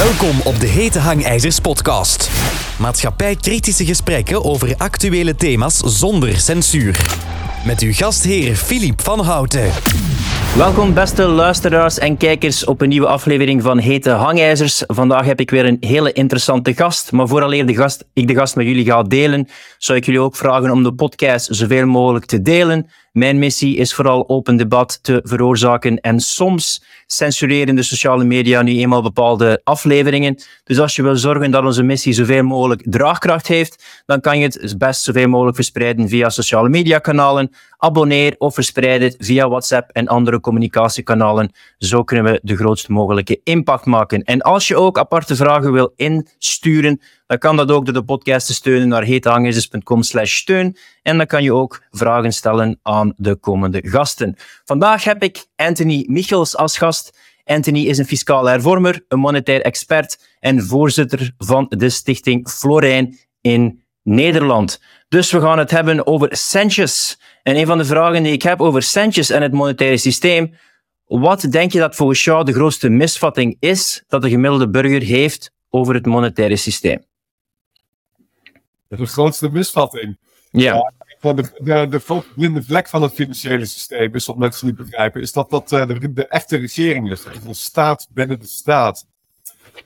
Welkom op de Hete Hangijzers podcast. Maatschappij-kritische gesprekken over actuele thema's zonder censuur. Met uw gastheer Filip van Houten. Welkom beste luisteraars en kijkers op een nieuwe aflevering van Hete Hangijzers. Vandaag heb ik weer een hele interessante gast. Maar vooraleer de gast, ik de gast met jullie ga delen, zou ik jullie ook vragen om de podcast zoveel mogelijk te delen. Mijn missie is vooral open debat te veroorzaken en soms censureren de sociale media nu eenmaal bepaalde afleveringen. Dus als je wil zorgen dat onze missie zoveel mogelijk draagkracht heeft, dan kan je het best zoveel mogelijk verspreiden via sociale media kanalen. Abonneer of verspreid het via WhatsApp en andere communicatiekanalen. Zo kunnen we de grootst mogelijke impact maken. En als je ook aparte vragen wil insturen, dan kan dat ook door de podcast te steunen naar heetehangijzers.com slash steun. En dan kan je ook vragen stellen aan de komende gasten. Vandaag heb ik Anthony Michels als gast. Anthony is een fiscaal hervormer, een monetair expert en voorzitter van de stichting Florijn in Nederland. Dus we gaan het hebben over centjes. En een van de vragen die ik heb over centjes en het monetaire systeem. Wat denk je dat volgens jou de grootste misvatting is dat de gemiddelde burger heeft over het monetaire systeem? De grootste misvatting. Ja. Van de, de, de blinde vlek van het financiële systeem is, wat mensen niet begrijpen, is dat dat uh, de, de, echte regering is. Het is een staat binnen de staat.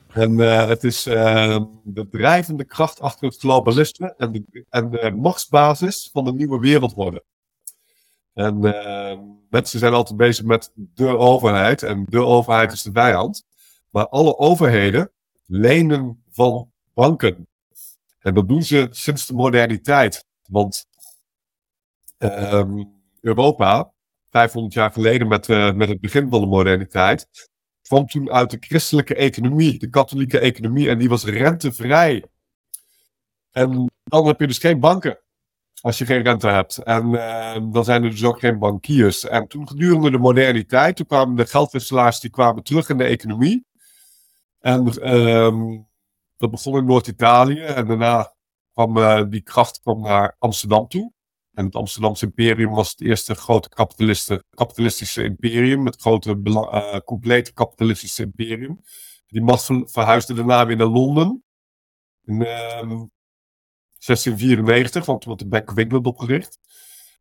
En uh, het is uh, de drijvende kracht achter het globalisme en de, en de machtsbasis van de nieuwe wereldorde. En mensen zijn altijd bezig met de overheid. En de overheid is de vijand. Maar alle overheden lenen van banken. En dat doen ze sinds de moderniteit. Want um, Europa, 500 jaar geleden met, met het begin van de moderniteit, kwam toen uit de christelijke economie, de katholieke economie, en die was rentevrij. En dan heb je dus geen banken als je geen rente hebt. En uh, dan zijn er dus ook geen bankiers. En toen gedurende de moderniteit, toen kwamen de geldwisselaars die kwamen terug in de economie. En um, dat begon in Noord-Italië en daarna kwam uh, die kracht kwam naar Amsterdam toe. En het Amsterdamse imperium was het eerste grote kapitalistische imperium, het grote, uh, complete kapitalistische imperium. Die macht verhuisde daarna weer naar Londen. In uh, 1694, want toen werd de Bank of England opgericht.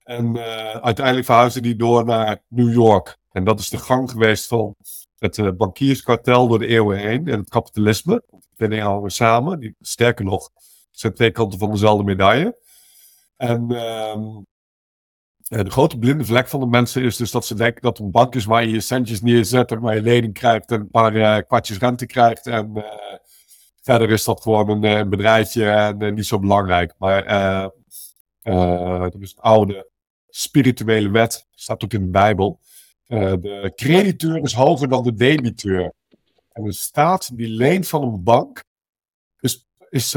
En uh, uiteindelijk verhuisde die door naar New York. En dat is de gang geweest van het uh, bankierskartel door de eeuwen heen en het kapitalisme. Die dingen hangen samen. Die, sterker nog, het zijn twee kanten van dezelfde medaille. En uh, de grote blinde vlek van de mensen is dus dat ze denken dat een bank is waar je je centjes neerzet en waar je lening krijgt en een paar uh, kwartjes rente krijgt. En uh, verder is dat gewoon een, bedrijfje en niet zo belangrijk. Maar er is een oude spirituele wet, staat ook in de Bijbel. de crediteur is hoger dan de debiteur. En een staat die leent van een bank is, is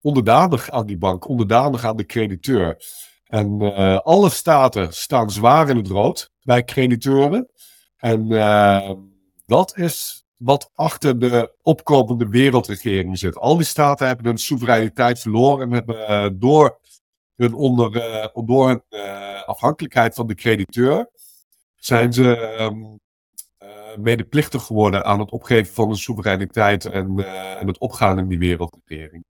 onderdanig aan die bank, onderdanig aan de crediteur. En uh, alle staten staan zwaar in het rood bij crediteuren. En uh, dat is wat achter de opkomende wereldregering zit. Al die staten hebben hun soevereiniteit verloren en hebben door hun, onder, door afhankelijkheid van de crediteur zijn ze um, medeplichtig geworden aan het opgeven van hun soevereiniteit en, en het opgaan in die wereldregering.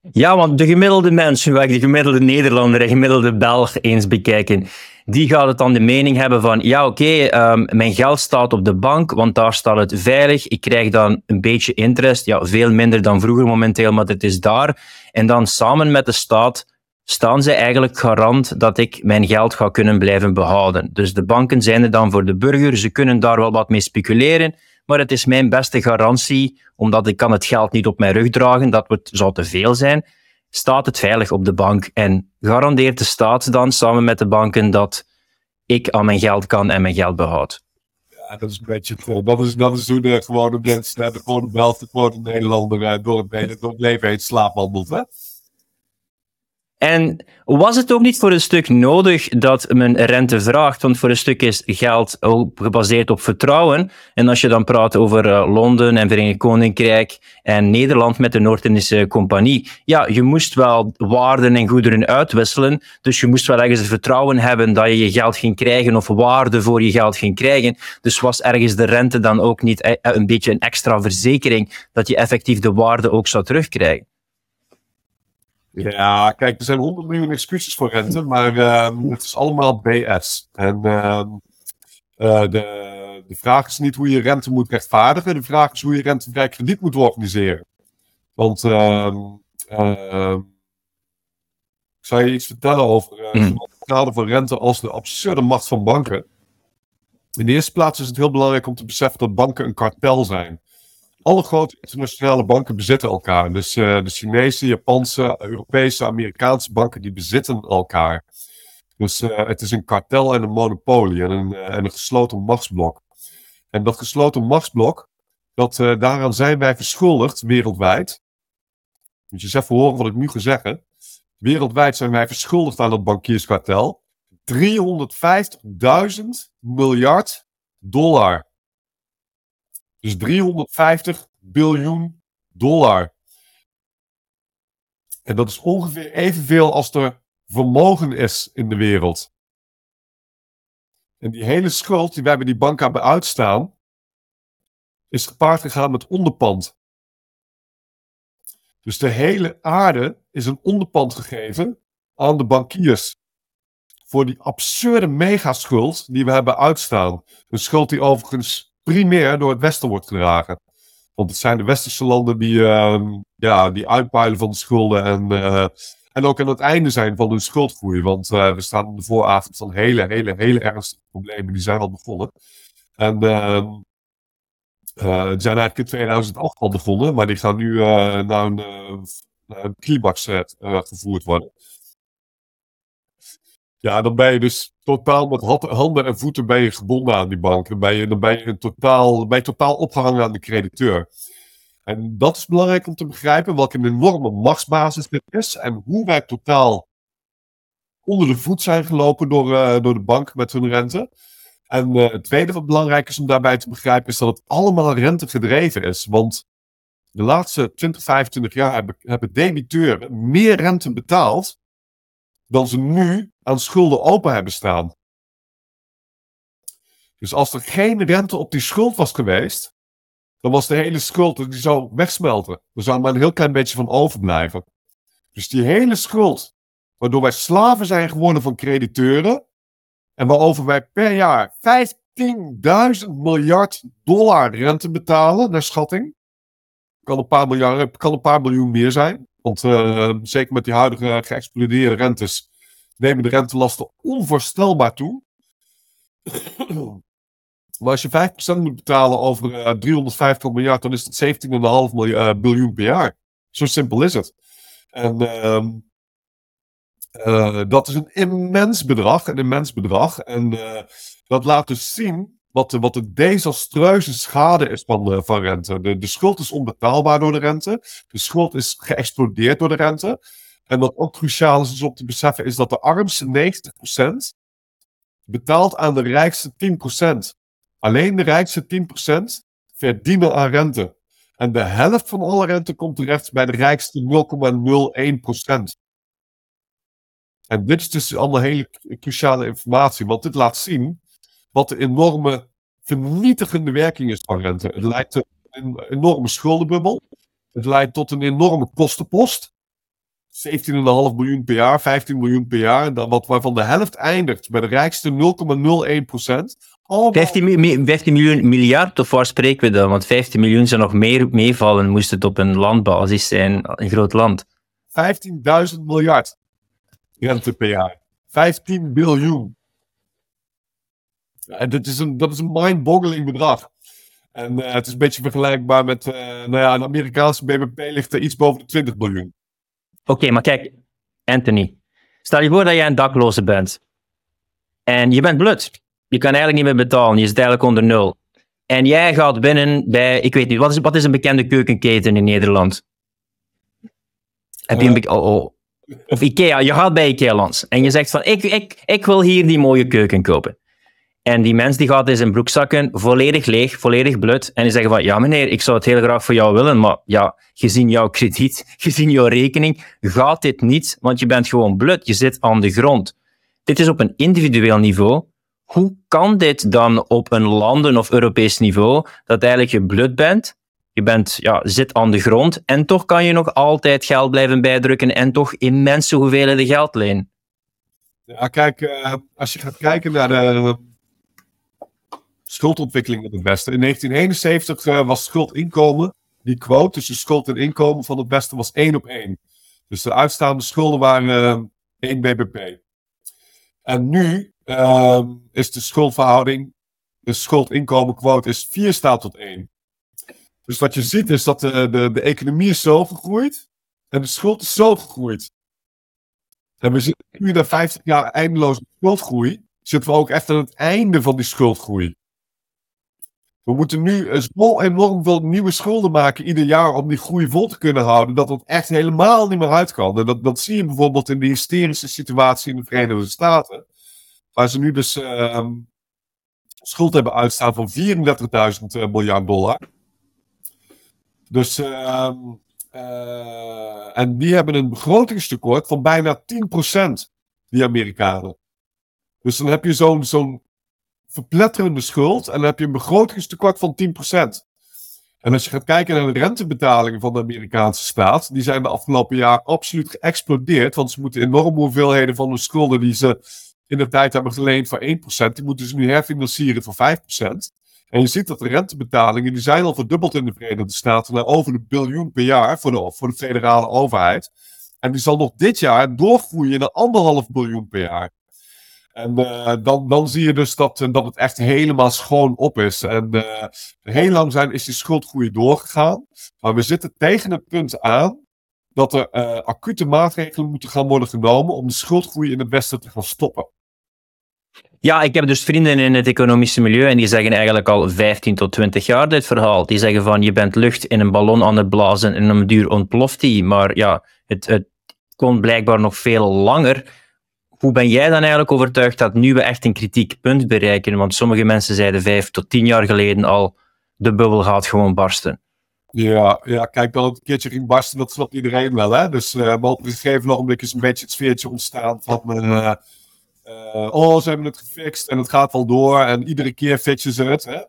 Ja, want de gemiddelde mens, nu de gemiddelde Nederlander en gemiddelde Belg eens bekijken, die gaat het dan de mening hebben van, ja oké, um, mijn geld staat op de bank, want daar staat het veilig, ik krijg dan een beetje interest, ja, veel minder dan vroeger momenteel, maar het is daar. En dan samen met de staat staan ze eigenlijk garant dat ik mijn geld ga kunnen blijven behouden. Dus de banken zijn er dan voor de burger, ze kunnen daar wel wat mee speculeren, maar het is mijn beste garantie, omdat ik kan het geld niet op mijn rug dragen, dat het zou te veel zijn, staat het veilig op de bank en garandeert de staat dan samen met de banken dat ik aan mijn geld kan en mijn geld behoud. Ja, dat is een beetje het Dat is, dat is hoe de gewone mensen, de gewone de gewone Nederlander door het, door het leven heen slaapwandelt, hè? En was het ook niet voor een stuk nodig dat men rente vraagt? Want voor een stuk is geld gebaseerd op vertrouwen. En als je dan praat over uh, Londen en Verenigd Koninkrijk en Nederland met de Noord-Indische Compagnie, ja, je moest wel waarden en goederen uitwisselen. Dus je moest wel ergens het vertrouwen hebben dat je je geld ging krijgen of waarde voor je geld ging krijgen. Dus was ergens de rente dan ook niet eh, een beetje een extra verzekering dat je effectief de waarde ook zou terugkrijgen? Ja, kijk, er zijn 100 miljoen excuses voor rente, maar uh, het is allemaal BS. En uh, uh, de, de vraag is niet hoe je rente moet rechtvaardigen, de vraag is hoe je rentevrij krediet moet organiseren. Want ehm, ehm, ik zal je iets vertellen over uh, mm. het van rente als de absurde macht van banken. In de eerste plaats is het heel belangrijk om te beseffen dat banken een kartel zijn alle grote internationale banken bezitten elkaar. Dus uh, de Chinese, Japanse, Europese, Amerikaanse banken die bezitten elkaar. Dus uh, het is een kartel en een monopolie en een, uh, en een gesloten machtsblok. En dat gesloten machtsblok, dat, daaraan zijn wij verschuldigd wereldwijd. Moet je eens even horen wat ik nu ga zeggen. Wereldwijd zijn wij verschuldigd aan dat bankierskartel. 350.000 miljard dollar. Dus 350 biljoen dollar. En dat is ongeveer evenveel als er vermogen is in de wereld. En die hele schuld die wij bij die banken hebben uitstaan, is gepaard gegaan met onderpand. Dus de hele aarde is een onderpand gegeven aan de bankiers. Voor die absurde megaschuld die we hebben uitstaan. Een schuld die overigens primair door het Westen wordt gedragen. Want het zijn de westerse landen die, uh, ja, die uitpuilen van de schulden en, uh, en ook aan het einde zijn van hun schuldgroei. Want uh, we staan op de vooravond van hele, hele, hele ernstige problemen. Die zijn al begonnen. En ehm, eh, die zijn eigenlijk in 2008 al begonnen, maar die gaan nu naar een, naar een gevoerd worden. Ja, dan ben je dus totaal met handen en voeten ben je gebonden aan die bank. Dan ben je, dan ben je, totaal, ben je totaal opgehangen aan de crediteur. En dat is belangrijk om te begrijpen, welke enorme machtsbasis dit is en hoe wij totaal onder de voet zijn gelopen door, uh, door de bank met hun rente. En uh, het tweede wat belangrijk is om daarbij te begrijpen, is dat het allemaal rente gedreven is. Want de laatste 20, 25 jaar hebben, hebben debiteuren meer rente betaald dan ze nu aan schulden open hebben staan. Dus als er geen rente op die schuld was geweest, dan was de hele schuld, die zou wegsmelten. Er zou maar een heel klein beetje van overblijven. Dus die hele schuld, waardoor wij slaven zijn geworden van crediteuren, en waarover wij per jaar 15.000 miljard dollar rente betalen, naar schatting. Kan een paar, miljard, kan een paar miljoen meer zijn. Want uh, zeker met die huidige geëxplodeerde rentes nemen de rentelasten onvoorstelbaar toe. maar als je 5% moet betalen over uh, 350 miljard, dan is dat 17,5 uh, biljoen per jaar. Zo simpel is het. En uh, dat is een immens bedrag, een immens bedrag. En dat laat dus zien wat wat de desastreuze schade is van, uh, van rente. De, de schuld is onbetaalbaar door de rente. De schuld is geëxplodeerd door de rente. En wat ook cruciaal is, is om te beseffen, is dat de armste 90% betaalt aan de rijkste 10%. Alleen de rijkste 10% verdienen aan rente. En de helft van alle rente komt terecht bij de rijkste 0,01%. En dit is dus allemaal hele cruciale informatie, want dit laat zien wat de enorme vernietigende werking is van rente. Het leidt tot een enorme schuldenbubbel. Het leidt tot een enorme kostenpost. 17,5 miljoen per jaar, 15 miljoen per jaar. wat, waarvan de helft eindigt bij de rijkste 0,01 procent. 15, 15 miljoen miljard, of waar spreken we dan? Want 15 miljoen zou nog meer meevallen, moest het op een landbasis zijn, een groot land. 15.000 miljard rente per jaar. 15 biljoen. En dat is een, dat is een mind-boggling bedrag. En uh, het is een beetje vergelijkbaar met, uh, nou ja, een Amerikaanse BBP ligt er iets boven de 20 biljoen. Oké, maar kijk, Anthony. Stel je voor dat jij een dakloze bent. En je bent blut. Je kan eigenlijk niet meer betalen. Je zit eigenlijk onder nul. En jij gaat binnen bij, ik weet niet, wat is, wat is een bekende keukenketen in Nederland? Heb je een uh, oh, oh. of Ikea, je gaat bij Ikea langs en je zegt van, ik, ik, ik wil hier die mooie keuken kopen. En die mens die gaat in zijn broekzakken volledig leeg, volledig blut. En die zeggen van, ja meneer, ik zou het heel graag voor jou willen, maar ja, gezien jouw krediet, gezien jouw rekening, gaat dit niet, want je bent gewoon blut, je zit aan de grond. Dit is op een individueel niveau. Hoe kan dit dan op een landen- of Europees niveau, dat eigenlijk je blut bent, je bent, ja, zit aan de grond en toch kan je nog altijd geld blijven bijdrukken en toch immense hoeveelheden geld lenen? Ja, kijk, uh, als je gaat kijken naar de schuldontwikkeling op het beste. In 1971 uh, was schuldinkomen, die quote tussen schuld en inkomen van het beste was 1 op 1. Dus de uitstaande schulden waren uh, 1 bbp. En nu uh, is de schuldverhouding, de schuldinkomenquote is 4 staat tot 1. Dus wat je ziet is dat de, de, de economie is zo gegroeid en de schuld is zo gegroeid. En we zitten nu na 50 jaar eindeloze schuldgroei, zitten we ook echt aan het einde van die schuldgroei. We moeten nu zo enorm veel nieuwe schulden maken ieder jaar om die groei vol te kunnen houden, dat het echt helemaal niet meer uit kan. En dat, dat zie je bijvoorbeeld in de hysterische situatie in de Verenigde Staten, waar ze nu dus uh, schuld hebben uitstaan van 34.000 miljard dollar. Dus, uh, uh, en die hebben een begrotingstekort van bijna 10%, die Amerikanen. Dus dan heb je zo'n zo'n verpletterende schuld en dan heb je een begrotingstekort van 10%. En als je gaat kijken naar de rentebetalingen van de Amerikaanse staat, die zijn de afgelopen jaar absoluut geëxplodeerd, want ze moeten enorme hoeveelheden van de schulden die ze in de tijd hebben geleend voor 1%, die moeten ze nu herfinancieren voor 5%. En je ziet dat de rentebetalingen, die zijn al verdubbeld in de Verenigde Staten naar over de biljoen per jaar voor de, voor de federale overheid. En die zal nog dit jaar doorgroeien naar anderhalf biljoen per jaar. En uh, dan, dan zie je dus dat, dat het echt helemaal schoon op is. En uh, heel lang zijn is die schuldgroei doorgegaan. Maar we zitten tegen het punt aan dat er acute maatregelen moeten gaan worden genomen om de schuldgroei in het Westen te gaan stoppen. Ja, ik heb dus vrienden in het economische milieu en die zeggen eigenlijk al 15 tot 20 jaar dit verhaal. Die zeggen van je bent lucht in een ballon aan het blazen en om duur ontploft die. Maar ja, het, het kon blijkbaar nog veel langer. Hoe ben jij dan eigenlijk overtuigd dat nu we echt een kritiek punt bereiken? Want sommige mensen zeiden vijf tot tien jaar geleden al, de bubbel gaat gewoon barsten. Ja, ja kijk, dat het een keertje ging barsten, dat snapt iedereen wel. Hè? Dus uh, maar op een gegeven moment is een beetje het sfeertje ontstaan van... Uh, uh, oh, ze hebben het gefixt en het gaat wel door en iedere keer fixen ze het. Hè?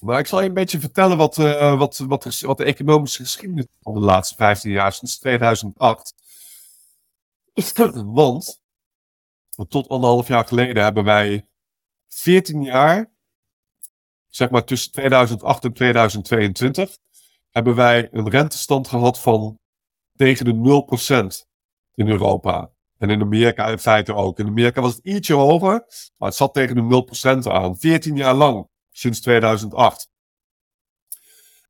Maar ik zal je een beetje vertellen wat, wat, wat, wat de economische geschiedenis van de laatste 15 jaar, sinds 2008. Want tot anderhalf jaar geleden hebben wij 14 jaar, zeg maar tussen 2008 en 2022, hebben wij een rentestand gehad van tegen de 0% in Europa. En in Amerika in feite ook. In Amerika was het ietsje hoger, maar het zat tegen de 0% aan. 14 jaar lang, sinds 2008.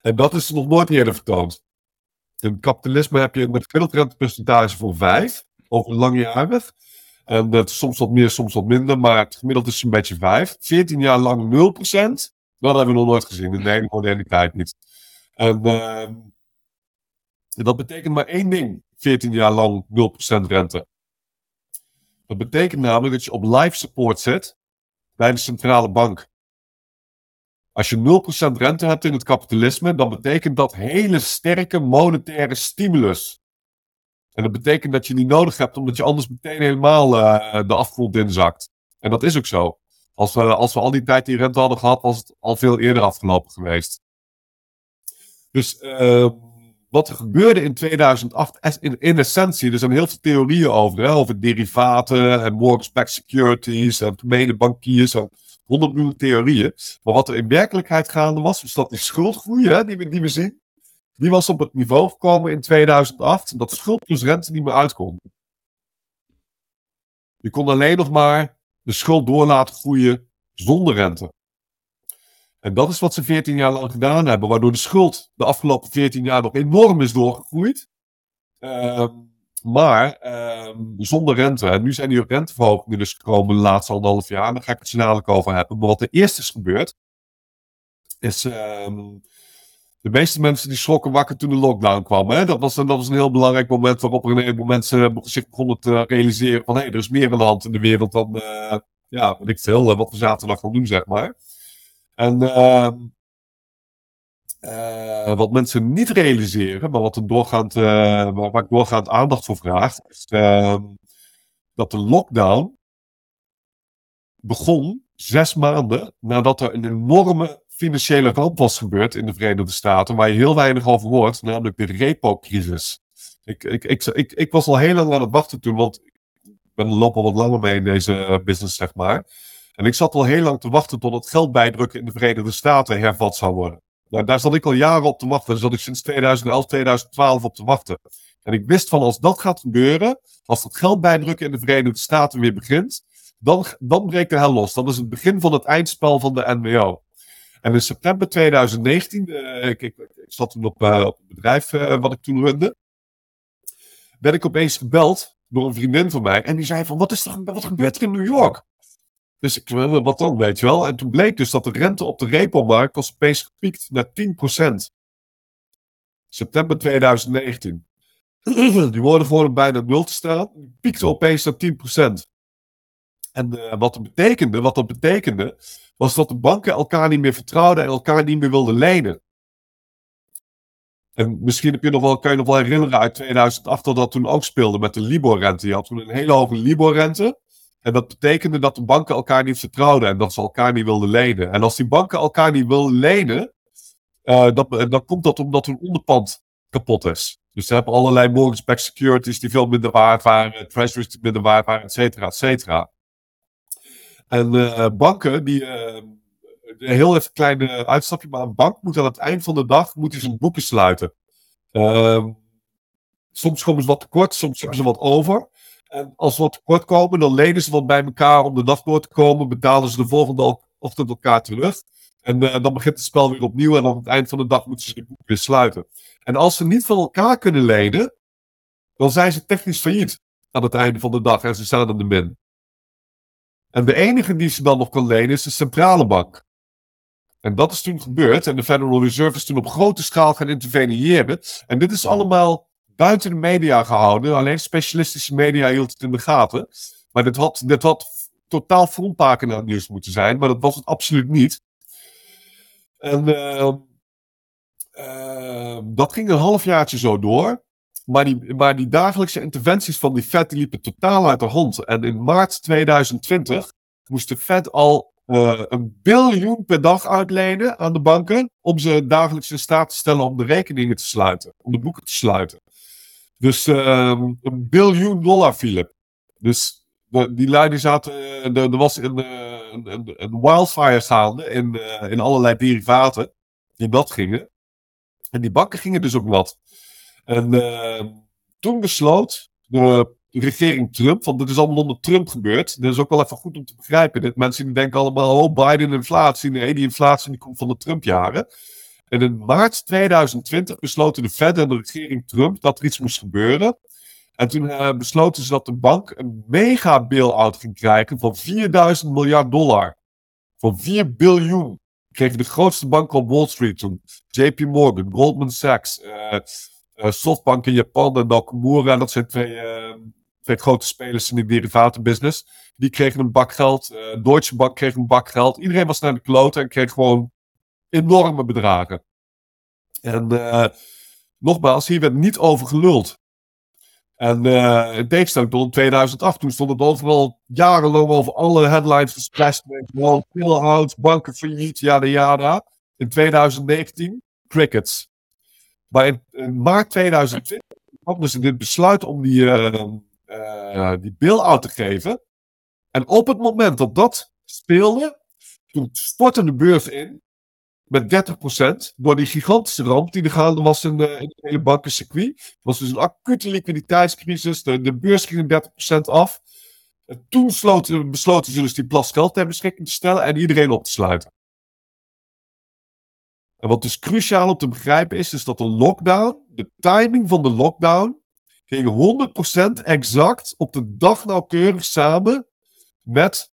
En dat is nog nooit eerder vertoond. In kapitalisme heb je een gemiddeld rentepercentage van 5 over langjarig. En dat soms wat meer, soms wat minder, maar het gemiddeld is een beetje 5. 14 jaar lang 0%, dat hebben we nog nooit gezien. In de moderniteit niet. En uh, dat betekent maar één ding: 14 jaar lang 0% rente. Dat betekent namelijk dat je op life support zit bij de centrale bank. Als je 0% rente hebt in het kapitalisme, dan betekent dat hele sterke monetaire stimulus. En dat betekent dat je die nodig hebt, omdat je anders meteen helemaal uh, de afgrond inzakt. En dat is ook zo. Als we, als we al die tijd die rente hadden gehad, was het al veel eerder afgelopen geweest. Dus uh, wat er gebeurde in 2008, in, in essentie, er zijn heel veel theorieën over, hè, over derivaten en mortgage-backed securities en gemene bankiers honderd miljoen theorieën. Maar wat er in werkelijkheid gaande was, is dat die schuldgroei hè, die, we, die we zien, die was op het niveau gekomen in 2008 dat schuld plus rente niet meer uitkomt. Je kon alleen nog maar de schuld door laten groeien zonder rente. En dat is wat ze 14 jaar lang gedaan hebben, waardoor de schuld de afgelopen 14 jaar nog enorm is doorgegroeid. Uh, maar uh, zonder rente. En nu zijn die renteverhogingen dus gekomen de laatste anderhalf jaar. Daar ga ik het zo over hebben. Maar wat er eerst is gebeurd, is uh, De meeste mensen die schrokken wakker toen de lockdown kwam. Hè? Dat, was, dat was een heel belangrijk moment waarop er een mensen zich begonnen te realiseren van hé, hey, er is meer aan de hand in de wereld dan, uh, ja, weet ik veel, wat we zaterdag gaan doen, zeg maar. En uh, uh, wat mensen niet realiseren, maar wat er doorgaand, waar ik doorgaand aandacht voor vraag, is uh, dat de lockdown begon zes maanden nadat er een enorme financiële ramp was gebeurd in de Verenigde Staten, waar je heel weinig over hoort, namelijk de repo-crisis. Ik, ik, ik, ik, was al heel lang aan het wachten toen, want ik ben loop al wat langer mee in deze business, zeg maar. En ik zat al heel lang te wachten tot het geld bijdrukken in de Verenigde Staten hervat zou worden. Nou, daar zat ik al jaren op te wachten. Daar zat ik sinds 2011, 2012 op te wachten. En ik wist van als dat gaat gebeuren, als dat geld bijdrukken in de Verenigde Staten weer begint, dan, dan breekt de hel los. Dan is het begin van het eindspel van de NWO. En in september 2019, uh, ik, ik, zat toen op, uh, op het bedrijf uh, wat ik toen runde, werd ik opeens gebeld door een vriendin van mij. En die zei van, wat, is er, wat gebeurt er in New York? Dus ik wat dan, weet je wel? En toen bleek dus dat de rente op de repo-markt was opeens gepiekt naar 10%. September 2019. Die worden voor bijna nul te staan. Piekte opeens naar 10%. En uh, wat, dat betekende, wat dat betekende, was dat de banken elkaar niet meer vertrouwden en elkaar niet meer wilden lenen. En misschien heb je nog wel, kan je nog wel herinneren uit 2008 dat dat toen ook speelde met de Libor-rente. Je had toen een hele hoge Libor-rente. En dat betekende dat de banken elkaar niet vertrouwden en dat ze elkaar niet wilden lenen. En als die banken elkaar niet wilden lenen, uh, dat, dan komt dat omdat hun onderpand kapot is. Dus ze hebben allerlei mortgage-backed securities die veel minder waard waren, treasuries die minder waard waren, et cetera, et cetera. En uh, banken, die, uh, een heel even kleine uitstapje, maar een bank moet aan het eind van de dag moet zijn boeken sluiten. Uh, soms komen ze wat tekort, soms hebben ze wat over. En als ze wat tekort komen, dan lenen ze wat bij elkaar om de dag door te komen, betalen ze de volgende ochtend elkaar terug. En dan begint het spel weer opnieuw en aan het eind van de dag moeten ze de boeken weer sluiten. En als ze niet van elkaar kunnen lenen, dan zijn ze technisch failliet aan het einde van de dag en ze staan in de min. En de enige die ze dan nog kan lenen is de centrale bank. En dat is toen gebeurd. En de Federal Reserve is toen op grote schaal gaan interveneren. En dit is allemaal buiten de media gehouden. Alleen specialistische media hield het in de gaten. Maar dit had, dit had totaal frontpagina nieuws moeten zijn. Maar dat was het absoluut niet. En uh, uh, dat ging een halfjaartje zo door. Maar die, maar die dagelijkse interventies van die Fed liepen totaal uit de hand. En in maart 2020 moest de Fed al uh, een biljoen per dag uitlenen aan de banken. om ze dagelijks in staat te stellen om de rekeningen te sluiten. Om de boeken te sluiten. Dus uh, een biljoen dollar, Philip. Dus die lui zaten. Er, was een, een, een, wildfire gaande in, uh, in allerlei derivaten. die dat gingen. En die banken gingen dus ook wat. En uh, toen besloot de regering Trump, want dit is allemaal onder Trump gebeurd. Dat is ook wel even goed om te begrijpen. Mensen denken allemaal, oh Biden inflatie. Nee, die inflatie die komt van de Trump-jaren. En in maart 2020 besloten de Fed de regering Trump dat er iets moest gebeuren. En toen uh, besloten ze dat de bank een mega bail-out ging krijgen van 4000 miljard dollar. Van 4 biljoen. Kregen de grootste banken op Wall Street toen. JP Morgan, Goldman Sachs, uh, Softbank in Japan en Nakamura. Dat zijn twee, twee grote spelers in de derivatenbusiness. Die kregen een bak geld. Deutsche Bank kreeg een bak geld. Iedereen was naar de kloten en kreeg gewoon enorme bedragen. En nogmaals, hier werd niet over geluld. En uh, in tegenstelling tot in 2008, toen stond het overal jarenlang over alle headlines gesplest. Pillhout, banken failliet, jada jada. In 2019, crickets. Maar in, in maart 2020 hadden ze dit besluit om die, uh, uh, die bill-out te geven. En op het moment dat dat speelde, toen stortte de beurs in met 30% door die gigantische ramp die er gaande was in, de, in het hele bankencircuit. Het was dus een acute liquiditeitscrisis. De, de beurs ging 30% af. En toen sloten, besloten ze dus die plas geld ter beschikking te stellen en iedereen op te sluiten. En wat dus cruciaal om te begrijpen is, is dat de lockdown, de timing van de lockdown, ging 100% exact op de dag nauwkeurig samen met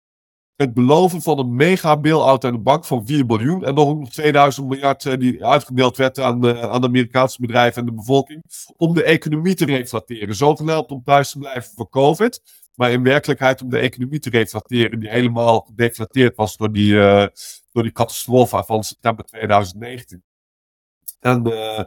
het beloven van een mega bail-out aan de bank van 4 biljoen. En nog 2000 miljard uh, die uitgedeeld werd aan de, aan Amerikaanse bedrijven en de bevolking. Om de economie te reflecteren. Zogenaamd om thuis te blijven voor COVID. Maar in werkelijkheid om de economie te reflecteren. Die helemaal gedeflateerd was door die, uh, door die catastrofe van september 2019. En, uh,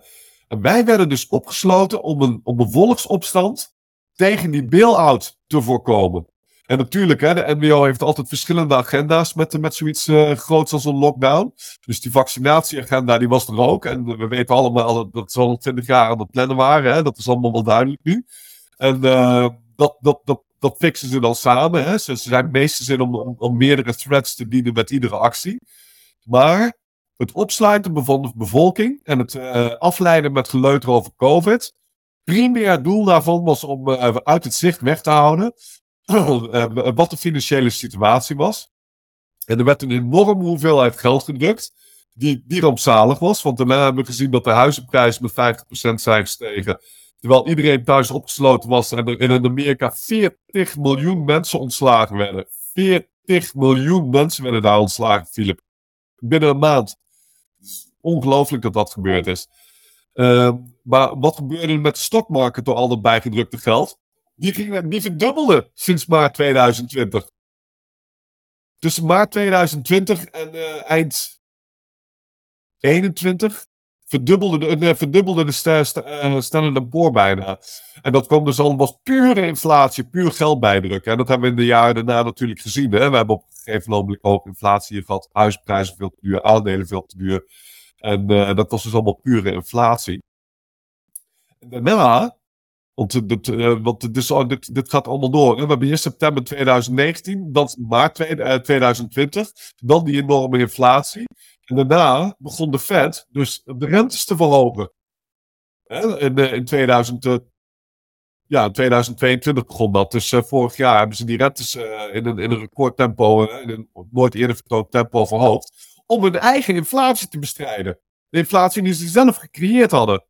en wij werden dus opgesloten om een, om een volksopstand tegen die bail-out te voorkomen. En natuurlijk, hè, de NWO heeft altijd verschillende agenda's met, met zoiets uh, groots als een lockdown. Dus die vaccinatieagenda die was er ook. En we weten allemaal dat ze al 20 jaar aan het plannen waren. Hè. Dat is allemaal wel duidelijk nu. En dat, dat, dat, dat fixen ze dan samen. Ze, ze zijn meestens in om, om, om, meerdere threads te dienen met iedere actie. Maar het opsluiten van de bevolking en het uh, afleiden met geleuter over COVID. Primair doel daarvan was om uit het zicht weg te houden wat de financiële situatie was. En er werd een enorme hoeveelheid geld gedrukt, die, die rampzalig was. Want daarna hebben we gezien dat de huizenprijzen met 50% zijn gestegen. Terwijl iedereen thuis opgesloten was en er in Amerika 40 miljoen mensen ontslagen werden. 40 miljoen mensen werden daar ontslagen, Philip. Binnen een maand. Ongelooflijk dat dat gebeurd is. Uh, maar wat gebeurde er met de stokmarket door al dat bijgedrukte geld? Die, ging, die verdubbelde sinds maart 2020. Tussen maart 2020 en uh, eind 21 verdubbelde de, verdubbelde de uh, Standard Poor bijna. En dat kwam dus al, was pure inflatie, puur geldbijdruk. En dat hebben we in de jaren daarna natuurlijk gezien. Hè? We hebben op een gegeven moment hoge inflatie gehad, huisprijzen veel te duur, aandelen veel te duur. En dat was dus allemaal pure inflatie. En daarna want, dit, uh, want dit, gaat allemaal door. We hebben eerst september 2019, dan maart 2020, dan die enorme inflatie. En daarna begon de Fed dus de rentes te verhogen. In, in 2000, ja, 2022 begon dat. Dus vorig jaar hebben ze die rentes in, een, in een recordtempo, in een nooit eerder vertoond tempo verhoogd. Om hun eigen inflatie te bestrijden. De inflatie die ze zelf gecreëerd hadden.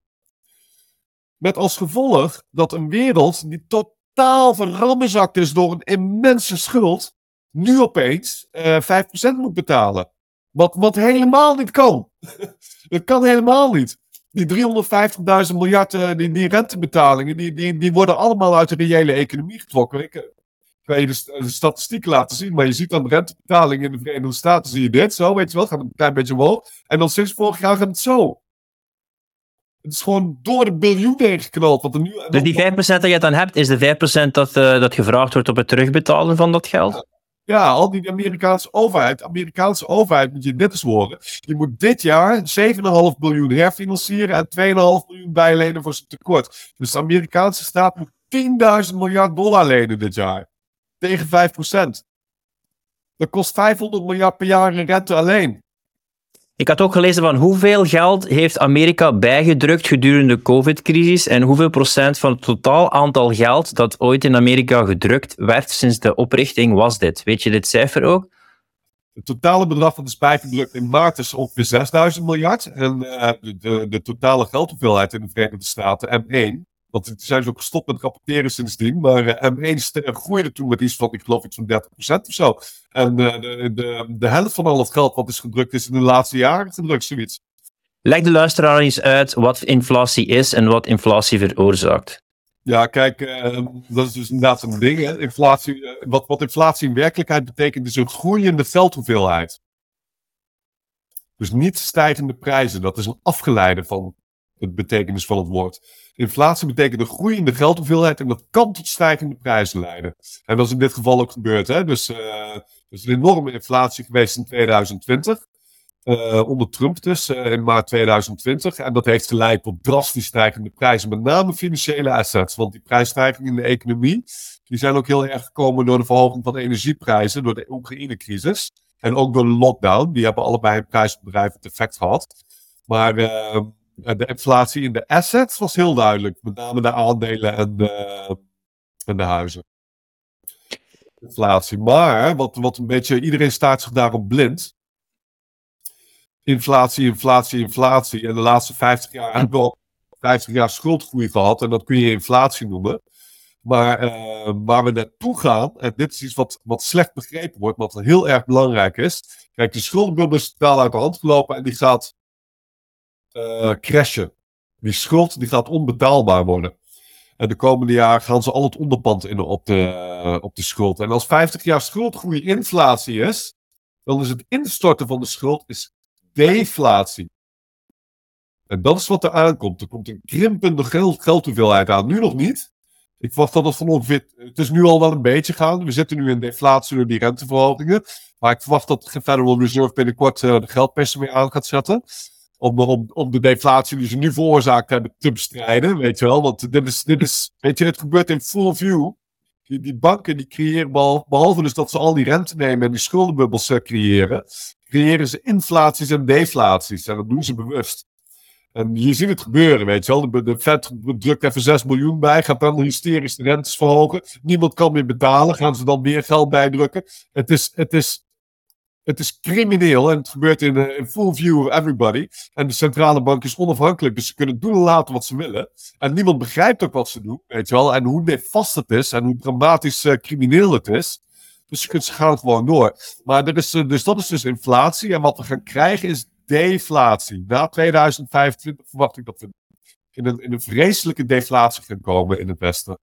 Met als gevolg dat een wereld die totaal verrammenzakt is door een immense schuld, nu opeens uh, eh, 5% moet betalen. Wat, wat helemaal niet kan. dat kan helemaal niet. Die 350.000 miljard, uh, die, die rentebetalingen, die, die, die worden allemaal uit de reële economie getrokken. Ik, ik kan je de, de, statistieken laten zien, maar je ziet dan de rentebetalingen in de Verenigde Staten, zie je dit zo, weet je wel, gaat een klein beetje omhoog. En dan sinds vorig jaar gaat het zo. Het is gewoon door de biljoen heen geknald. Wat er nu, dus die 5% dat je dan hebt, is de 5% dat, uh, dat gevraagd wordt op het terugbetalen van dat geld? Ja, al die Amerikaanse overheid. De Amerikaanse overheid moet je dit eens horen. Die moet dit jaar 7,5 biljoen herfinancieren en 2,5 miljoen bijlenen voor zijn tekort. Dus de Amerikaanse staat moet 10.000 miljard dollar lenen dit jaar. Tegen 5%. Dat kost 500 miljard per jaar in rente alleen. Ik had ook gelezen van hoeveel geld heeft Amerika bijgedrukt gedurende de COVID-crisis en hoeveel procent van het totaal aantal geld dat ooit in Amerika gedrukt werd sinds de oprichting was dit. Weet je dit cijfer ook? Het totale bedrag dat is bijgedrukt in maart is ongeveer 6000 miljard. En uh, de, de, de, totale geldhoeveelheid in de Verenigde Staten, M1, want ze zijn ook gestopt met rapporteren sindsdien. Maar uh, M1 groeide toen met iets van, ik geloof iets van 30% of zo. En uh, de, de, de helft van al het geld wat is gedrukt is in de laatste jaren gedrukt, zoiets. Leg de luisteraar eens uit wat inflatie is en wat inflatie veroorzaakt. Ja, kijk, uh, dat is dus inderdaad een ding. Hè. Inflatie, wat, wat inflatie in werkelijkheid betekent, is een groeiende geldhoeveelheid. Dus niet stijgende prijzen. Dat is een afgeleide van het betekenis van het woord. Inflatie betekent een groeiende geldhoeveelheid en dat kan tot stijgende prijzen leiden. En dat is in dit geval ook gebeurd. Hè? Dus uh, er is een enorme inflatie geweest in 2020. Uh, eh, onder Trump dus, uh, in maart 2020. En dat heeft geleid tot drastisch stijgende prijzen, met name financiële assets. Want die prijsstijgingen in de economie, die zijn ook heel erg gekomen door de verhoging van de energieprijzen, door de Oekraïne-crisis. En ook door de lockdown. Die hebben allebei een prijsbedrijf het effect gehad. Maar de inflatie in de assets was heel duidelijk. Met name de aandelen en de, en de huizen. Inflatie. Maar wat, wat een beetje, iedereen staat zich daarop blind. Inflatie, inflatie, inflatie. En de laatste 50 jaar hebben we al 50 jaar schuldgroei gehad. En dat kun je inflatie noemen. Maar uh, waar we naartoe gaan, en dit is iets wat, wat slecht begrepen wordt, wat heel erg belangrijk is. Kijk, de schuldenbubbel is totaal uit de hand gelopen en die gaat uh, crashen. Die schuld die gaat onbetaalbaar worden. En de komende jaren gaan ze al het onderpand in op de, op de schuld. En als 50 jaar schuldgroei inflatie is, dan is het instorten van de schuld is deflatie. En dat is wat er aankomt. Er komt een krimpende geld, aan. Nu nog niet. Ik verwacht dat het van ongeveer. Het is nu al wel een beetje gaan. We zitten nu in deflatie door die renteverhogingen. Maar ik verwacht dat de Federal Reserve binnenkort uh, de geldpersen weer aan gaat zetten. Om, de deflatie die ze nu veroorzaakt hebben te bestrijden. Weet je wel. Want dit is, dit is weet je, het gebeurt in full view. Die, banken die creëren, behalve dus dat ze al die rente nemen en die schuldenbubbels uh, creëren, creëren ze inflaties en deflaties. En dat doen ze bewust. En je ziet het gebeuren, weet je wel. De, de Fed drukt even 6 miljoen bij, gaat dan hysterisch rentes verhogen. Niemand kan meer betalen, gaan ze dan meer geld bijdrukken. Het is, het is, het is crimineel en het gebeurt in, in full view of everybody. En de centrale bank is onafhankelijk, dus ze kunnen doen en laten wat ze willen. En niemand begrijpt ook wat ze doen, weet je wel. En hoe nefast het is en hoe dramatisch uh, crimineel het is. Dus ze gaan gewoon door. Maar er is, dus dat is dus inflatie. En wat we gaan krijgen is deflatie. Na 2025 verwacht ik dat we in een, in een vreselijke deflatie gaan komen in het Westen.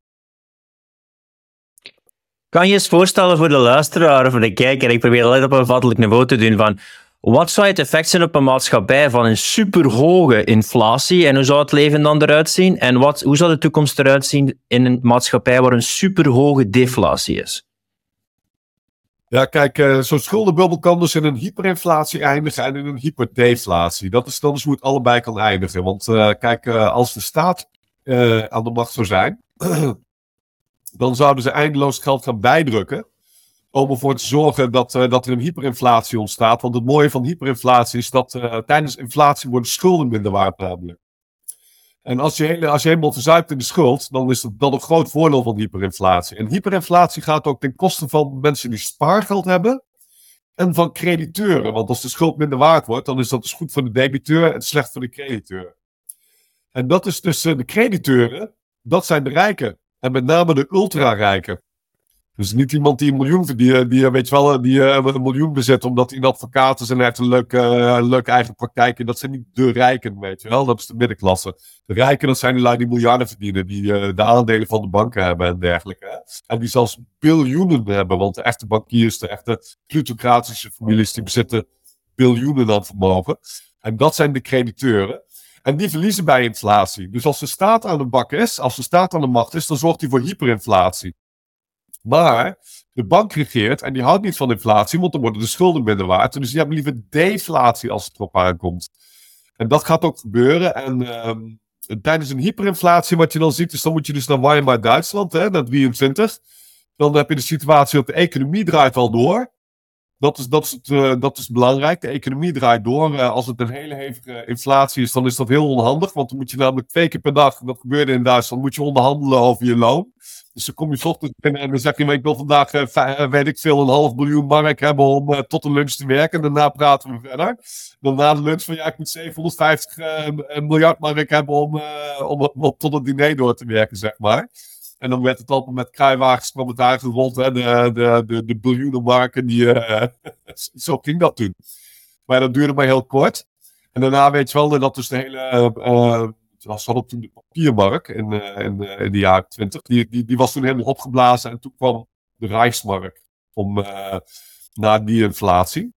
Kan je eens voorstellen voor de luisteraar of voor de kijker, ik probeer altijd op een vattelijk niveau te doen, van wat zou het effect zijn op een maatschappij van een superhoge inflatie en hoe zou het leven dan eruit zien? En wat, hoe zou de toekomst eruit zien in een maatschappij waar een superhoge deflatie is? Ja, kijk, uh, zo'n schuldenbubbel kan dus in een hyperinflatie eindigen en in een hyperdeflatie. Dat is dan dus hoe het allebei kan eindigen. Want uh, kijk, uh, als de staat aan de macht zou zijn, dan zouden ze eindeloos geld gaan bijdrukken. Om ervoor te zorgen dat, dat er een hyperinflatie ontstaat. Want het mooie van hyperinflatie is dat tijdens inflatie worden schulden minder waard namelijk. En als je, als je helemaal verzuipt in de schuld, dan is dat, een groot voordeel van hyperinflatie. En hyperinflatie gaat ook ten koste van mensen die spaargeld hebben en van crediteuren. Want als de schuld minder waard wordt, dan is dat dus goed voor de debiteur en slecht voor de crediteur. En dat is dus de crediteuren, dat zijn de rijken. En met name de ultra-rijken. Dus niet iemand die een miljoen verdient, die, weet je wel, die uh, een miljoen bezit omdat hij een advocaat is en heeft een leuke, leuke eigen praktijk. En dat zijn niet de rijken, weet je wel. Dat is de middenklasse. De rijken, dat zijn die lui die miljarden verdienen, die de aandelen van de banken hebben en dergelijke. En die zelfs biljoenen hebben, want de echte bankiers, de echte plutocratische families, die bezitten biljoenen aan vermogen. En dat zijn de crediteuren. En die verliezen bij inflatie. Dus als de staat aan de bak is, als de staat aan de macht is, dan zorgt hij voor hyperinflatie. Maar de bank regeert en die houdt niet van inflatie, want dan worden de schulden minder waard. Dus die hebben liever deflatie als het erop aankomt. En dat gaat ook gebeuren. En um, tijdens een hyperinflatie, wat je dan ziet, is dan moet je dus naar Weimar Duitsland, hè, naar 23. Dan heb je de situatie dat de economie draait wel door. Dat is, dat, is uh, dat is belangrijk. De economie draait door. Uh, als het een hele hevige inflatie is, dan is dat heel onhandig. Want dan moet je namelijk twee keer per dag, dat gebeurde in Duitsland, moet je onderhandelen over je loon. Dus dan kom je ochtends binnen en dan zeg je, ik wil vandaag, uh, weet ik veel, een half miljoen mark hebben om tot de lunch te werken. En daarna praten we verder. Dan na de lunch van, ja, ik moet 750 uh, miljard mark hebben om, om, om, tot het diner door te werken, zeg maar. En dan werd het allemaal met kruiwagens kwam het rond, hè, de, de, de, de biljoenen marken. Die, zo ging dat toen. Maar dat duurde maar heel kort. En daarna weet je wel dat dus de hele was hadden toen de papiermark in, uh, in, uh, in, de jaren twintig. Die, die, die was toen helemaal opgeblazen en toen kwam de Rijksmark om, uh, na die inflatie.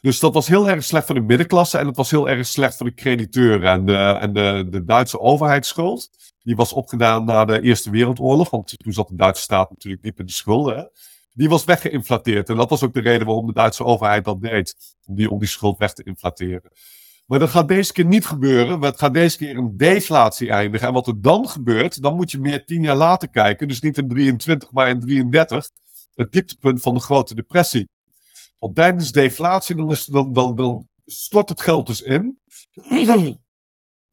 Dus dat was heel erg slecht voor de middenklasse en het was heel erg slecht voor de crediteuren. En de, en de, de Duitse overheidsschuld, die was opgedaan na de Eerste Wereldoorlog, want toen zat de Duitse staat natuurlijk diep in de schulden. Die was weggeïnflateerd en dat was ook de reden waarom de Duitse overheid dat deed, om die, om die schuld weg te inflateren. Maar dat gaat deze keer niet gebeuren. Het gaat deze keer een deflatie eindigen. En wat er dan gebeurt, dan moet je meer tien jaar later kijken. Dus niet in 23, maar in 33. Het dieptepunt van de grote depressie. Want tijdens deflatie, dan, dan, dan stort het geld dus in.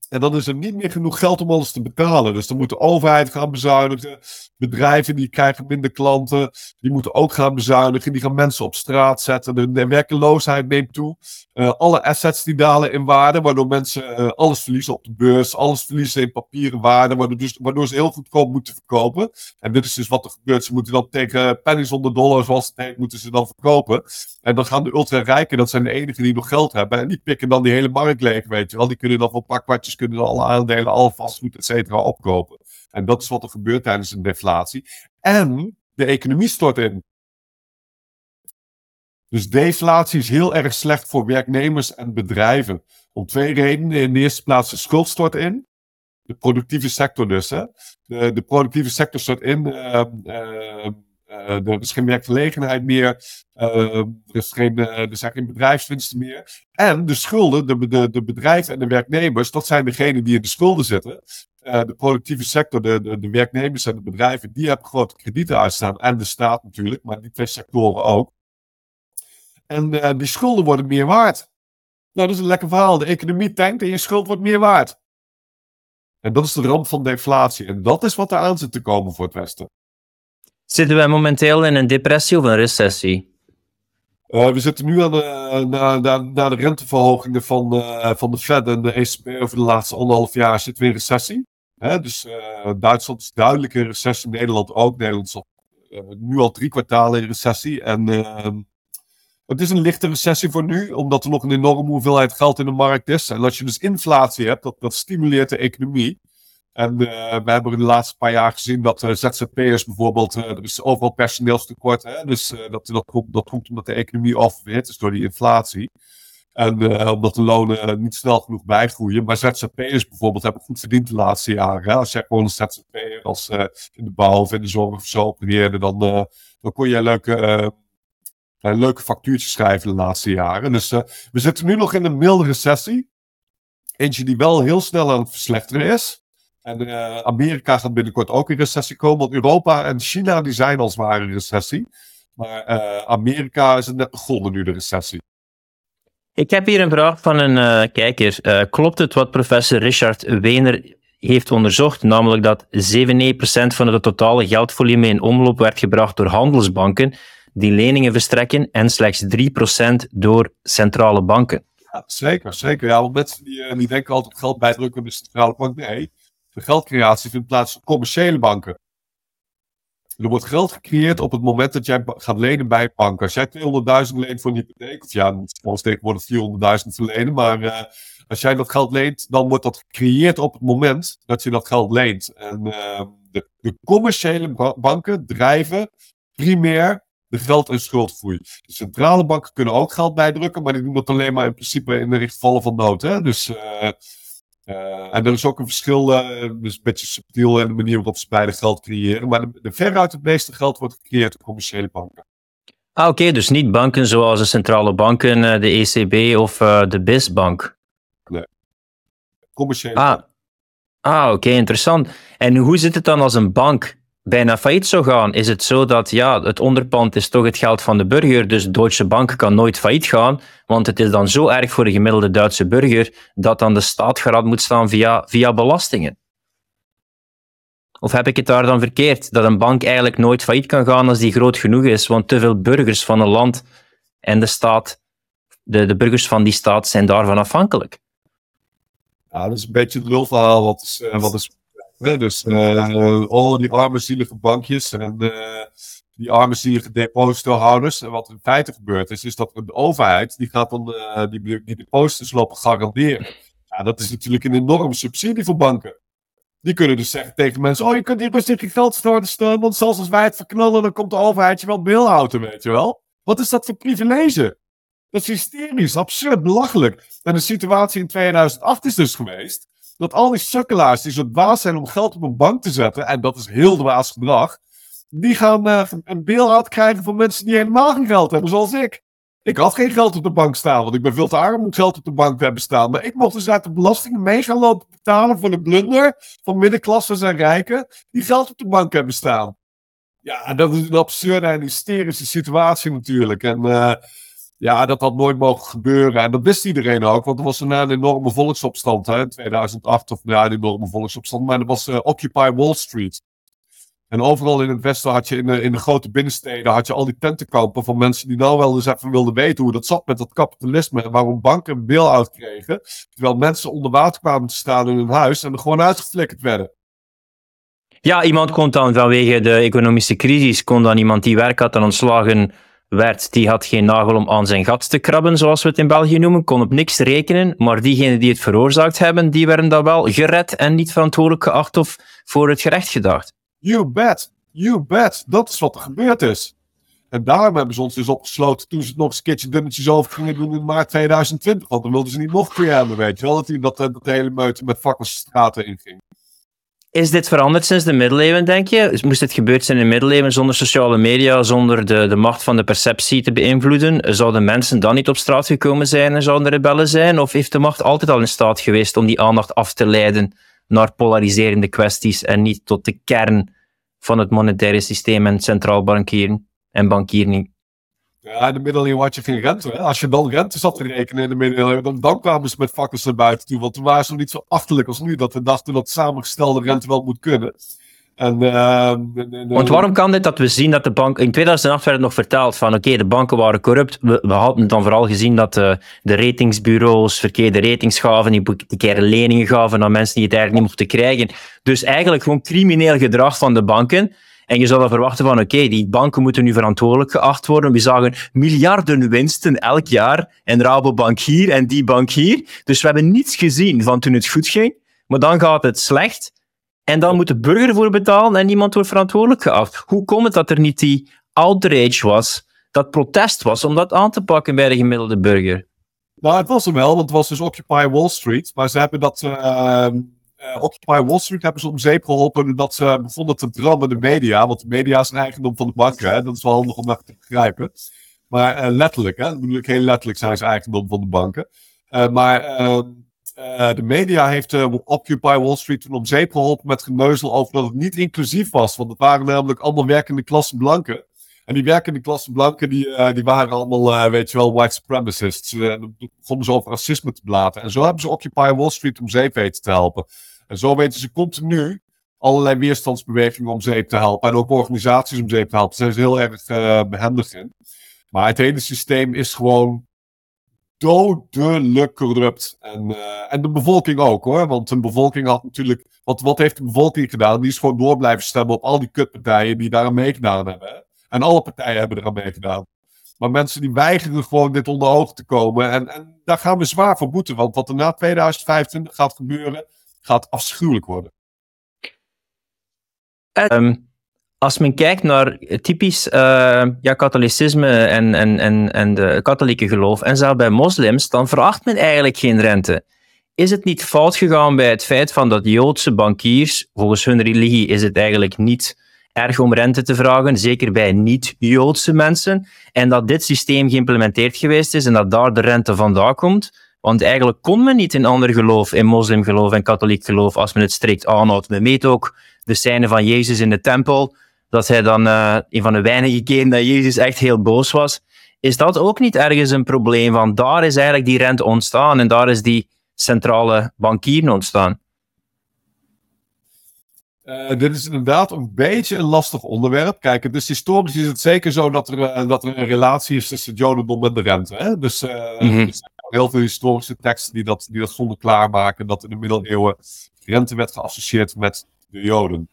En dan is er niet meer genoeg geld om alles te betalen. Dus dan moet de overheid gaan bezuinigen. Bedrijven die krijgen minder klanten. Die moeten ook gaan bezuinigen. Die gaan mensen op straat zetten. De, werkeloosheid neemt toe. Uh, alle assets die dalen in waarde. Waardoor mensen uh, alles verliezen op de beurs. Alles verliezen in papieren waarde. Waardoor, dus, waardoor ze heel goedkoop moeten verkopen. En dit is dus wat er gebeurt. Ze moeten dan tegen pennies onder dollar, zoals het heet, moeten ze dan verkopen. En dan gaan de ultra-rijken, dat zijn de enigen die nog geld hebben. En die pikken dan die hele markt leeg, weet je wel. Die kunnen dan voor een kunnen alle aandelen, alle vastgoed, et cetera, opkopen. En dat is wat er gebeurt tijdens een deflatie. En de economie stort in. Dus deflatie is heel erg slecht voor werknemers en bedrijven. Om twee redenen. In de eerste plaats de schuld stort in. De productieve sector dus. Hè. De, de productieve sector stort in. Uh, uh, er is geen werkgelegenheid meer. Uh, er, is geen, uh, er zijn geen bedrijfswinsten meer. En de schulden, de, de, de bedrijven en de werknemers, dat zijn degenen die in de schulden zitten. de productieve sector, de, de, de, werknemers en de bedrijven, die hebben grote kredieten uitstaan. En de staat natuurlijk, maar die twee sectoren ook. En die schulden worden meer waard. Nou, dat is een lekker verhaal. De economie tankt en je schuld wordt meer waard. En dat is de ramp van deflatie. En dat is wat er aan zit te komen voor het Westen. Zitten wij momenteel in een depressie of een recessie? Uh, we zitten nu aan de, na, na, na de renteverhogingen van, uh, van de Fed en de ECB over de laatste anderhalf jaar zitten we in recessie. Hè? Dus uh, Duitsland is duidelijk in recessie, Nederland ook. Nederland is nu al drie kwartalen in recessie. En ehm, het is een lichte recessie voor nu, omdat er nog een enorme hoeveelheid geld in de markt is. En als je dus inflatie hebt, dat, dat stimuleert de economie. En uh, we hebben in de laatste paar jaar gezien dat uh, ZZP'ers bijvoorbeeld, uh, er is overal personeelstekort. Hè? Dus dat, dat, komt, dat komt omdat de economie afweert, dus door die inflatie. En omdat de lonen niet snel genoeg bijgroeien. Maar ZZP'ers bijvoorbeeld hebben goed verdiend de laatste jaren. Als jij gewoon een ZZP'er als in de bouw of in de zorg of zo opereerde, dan, dan kon je leuke, leuke factuurtjes schrijven de laatste jaren. Dus we zitten nu nog in een milde recessie. Eentje die wel heel snel aan het verslechteren is. En uh, Amerika gaat binnenkort ook in recessie komen. Want Europa en China die zijn al zwaar in recessie. Maar uh, Amerika is net begonnen nu de recessie. Ik heb hier een vraag van een uh, kijker. klopt het wat professor Richard Wener heeft onderzocht, namelijk dat 97% van het totale geldvolume in omloop werd gebracht door handelsbanken die leningen verstrekken en slechts 3% door centrale banken? Ja, zeker, zeker. Ja, want mensen die, die denken altijd geld bijdrukken bij de centrale bank. Nee, geldcreatie vindt plaats op commerciële banken. Er wordt geld gecreëerd op het moment dat jij gaat lenen bij banken. Als jij 200.000 leent voor een hypotheek, of ja, volgens tegenwoordig 400.000 verlenen, maar uh, als jij dat geld leent, dan wordt dat gecreëerd op het moment dat je dat geld leent. En uh, de, de, commerciële banken drijven primair de geld- en schuldgroei. De centrale banken kunnen ook geld bijdrukken, maar die doen dat alleen maar in principe in de richtvallen van nood. Hè? Dus uh, en er is ook een verschil, uh, dus een beetje subtiel in de manier waarop ze beide geld creëren. Maar de, de veruit het meeste geld wordt gecreëerd door commerciële banken. Ah, oké, dus niet banken zoals de centrale banken, uh, de ECB of de BIS-bank. Nee. Commerciële ah. Ah, oké, interessant. En hoe zit het dan als een bank bijna failliet zou gaan, is het zo dat ja, het onderpand is toch het geld van de burger, dus Deutsche Bank kan nooit failliet gaan, want het is dan zo erg voor de gemiddelde Duitse burger dat dan de staat garant moet staan via, via belastingen. Of heb ik het daar dan verkeerd, dat een bank eigenlijk nooit failliet kan gaan als die groot genoeg is, want te veel burgers van een land en de staat, de, de burgers van die staat zijn daarvan afhankelijk? Ja, dat is een beetje het lulverhaal wat is, eh, wat is dus uh, die arme zielige bankjes en uh, die arme zielige depositohouders. En wat in feite gebeurt is, is dat de overheid die gaat dan uh, die, die deposito's lopen garanderen. Ja, dat is natuurlijk een enorme subsidie voor banken. Die kunnen dus zeggen tegen mensen: Oh, je kunt hier rustig je geld staan, want zelfs als wij het verknallen, dan komt de overheid je wel beelhouden, weet je wel. Wat is dat voor privilege? Dat is hysterisch, absurd, belachelijk. En de situatie in 2008 is dus geweest dat al die sukkelaars die zo dwaas zijn om geld op een bank te zetten, en dat is heel dwaas gedrag, die gaan uh, een bail krijgen van mensen die helemaal geen geld hebben, zoals ik. Ik had geen geld op de bank staan, want ik ben veel te arm om geld op de bank te hebben staan. Maar ik mocht dus uit de belastingen mee gaan lopen betalen voor de blunder van middenklassen en rijken die geld op de bank hebben staan. Ja, dat is een absurde en hysterische situatie natuurlijk. En uh, Ja, dat had nooit mogen gebeuren. En dat wist iedereen ook, want er was een, een enorme volksopstand hè, in 2008. Of ja, een enorme volksopstand, maar er was uh, Occupy Wall Street. En overal in het westen had je, in de, in de grote binnensteden, had je al die tentenkampen van mensen die nou wel eens even wilden weten hoe dat zat met dat kapitalisme. En waarom banken een bail-out kregen. Terwijl mensen onder water kwamen te staan in hun huis en er gewoon uitgeflikkerd werden. Ja, iemand kon dan vanwege de economische crisis, kon dan iemand die werk had en ontslagen werd, die had geen nagel om aan zijn gat te krabben, zoals we het in België noemen, kon op niks rekenen, maar diegenen die het veroorzaakt hebben, die werden dan wel gered en niet verantwoordelijk geacht of voor het gerecht gedacht. You bet, you bet, dat is wat er gebeurd is. En daarom hebben ze ons dus opgesloten toen ze het nog eens een keertje dunnetjes over gingen doen in maart 2020. Want dan wilden ze niet nog hebben, weet je wel. Dat, dat, dat de hele meute met fakkels straten inging. Is dit veranderd sinds de middeleeuwen, denk je? Moest dit gebeurd zijn in de middeleeuwen zonder sociale media, zonder de, de macht van de perceptie te beïnvloeden? Zouden mensen dan niet op straat gekomen zijn en zouden rebellen zijn? Of heeft de macht altijd al in staat geweest om die aandacht af te leiden naar polariserende kwesties en niet tot de kern van het monetaire systeem en centraal bankieren en bankieren? Ja, in de middeleeuwen had je geen rente. Hè? Als je dan rente zat te rekenen in de middeleeuwen, dan, dan kwamen ze met fakkels naar buiten toe. Want toen waren ze nog niet zo achterlijk als nu, dat we dachten dat samengestelde rente wel moet kunnen. En, uh, Want waarom kan dit dat we zien dat de bank... In 2008 werd het nog verteld van oké, de banken waren corrupt. We, we, hadden dan vooral gezien dat de, de ratingsbureaus verkeerde ratings gaven, die verkeerde leningen gaven aan mensen die het eigenlijk niet mochten krijgen. Dus eigenlijk gewoon crimineel gedrag van de banken. En je zou dan verwachten van, oké, die banken moeten nu verantwoordelijk geacht worden. We zagen miljarden winsten elk jaar. En Rabobank hier en die bank hier. Dus we hebben niets gezien van toen het goed ging. Maar dan gaat het slecht. En dan moet de burger voor betalen en niemand wordt verantwoordelijk geacht. Hoe komt het dat er niet die outrage was, dat protest was, om dat aan te pakken bij de gemiddelde burger? Nou, het was er wel, want het was dus Occupy Wall Street. Maar ze hebben dat... Uh uh, Occupy Wall Street hebben ze om zeep geholpen dat ze begonnen te drammen de media. Want de media is een eigendom van de banken. Hè? Dat is wel handig om naar te begrijpen. Maar uh, letterlijk, hè? Dat bedoel ik heel letterlijk zijn ze eigendom van de banken. Uh, maar de media heeft Occupy Wall Street toen om zeep geholpen met geneuzel over dat het niet inclusief was. Want het waren namelijk allemaal werkende klasse blanken. En die werkende klasse blanken, die, die waren allemaal, weet je wel, white supremacists. dan begonnen ze over racisme te blaten. En zo hebben ze Occupy Wall Street om zeep weten te helpen. En zo weten ze continu allerlei weerstandsbewegingen om zeep te helpen. En ook organisaties om zeep te helpen. Daar zijn ze heel erg uh, behendig in. Maar het hele systeem is gewoon dodelijk corrupt. En, uh, en de bevolking ook hoor. Want de bevolking had natuurlijk. Wat, wat heeft de bevolking gedaan? Die is gewoon door blijven stemmen op al die kutpartijen die daar aan meegedaan hebben. En alle partijen hebben eraan meegedaan. Maar mensen die weigeren gewoon dit onder ogen te komen. En, en daar gaan we zwaar voor boeten. Want wat er na 2025 gaat gebeuren gaat afschuwelijk worden. Um, als men kijkt naar typisch uh, ja, katholicisme en, en, en, en de katholieke geloof, en zelfs bij moslims, dan veracht men eigenlijk geen rente. Is het niet fout gegaan bij het feit van dat Joodse bankiers, volgens hun religie is het eigenlijk niet erg om rente te vragen, zeker bij niet-Joodse mensen, en dat dit systeem geïmplementeerd geweest is en dat daar de rente vandaan komt? Want eigenlijk kon men niet in ander geloof, in moslimgeloof en katholiek geloof, als men het strikt aanhoudt. Men weet ook de scène van Jezus in de tempel, dat hij dan uh, een van de weinige keren dat Jezus echt heel boos was. Is dat ook niet ergens een probleem? Want daar is eigenlijk die rente ontstaan en daar is die centrale bankier ontstaan. Uh, dit is inderdaad een beetje een lastig onderwerp. Kijk, dus historisch is het zeker zo dat er, uh, dat er een relatie is tussen Jodendom en de rente. Hè? Dus, uh, mm -hmm. dus heel veel historische teksten die dat, die dat zonder klaarmaken. Dat in de middeleeuwen rente werd geassocieerd met de Joden.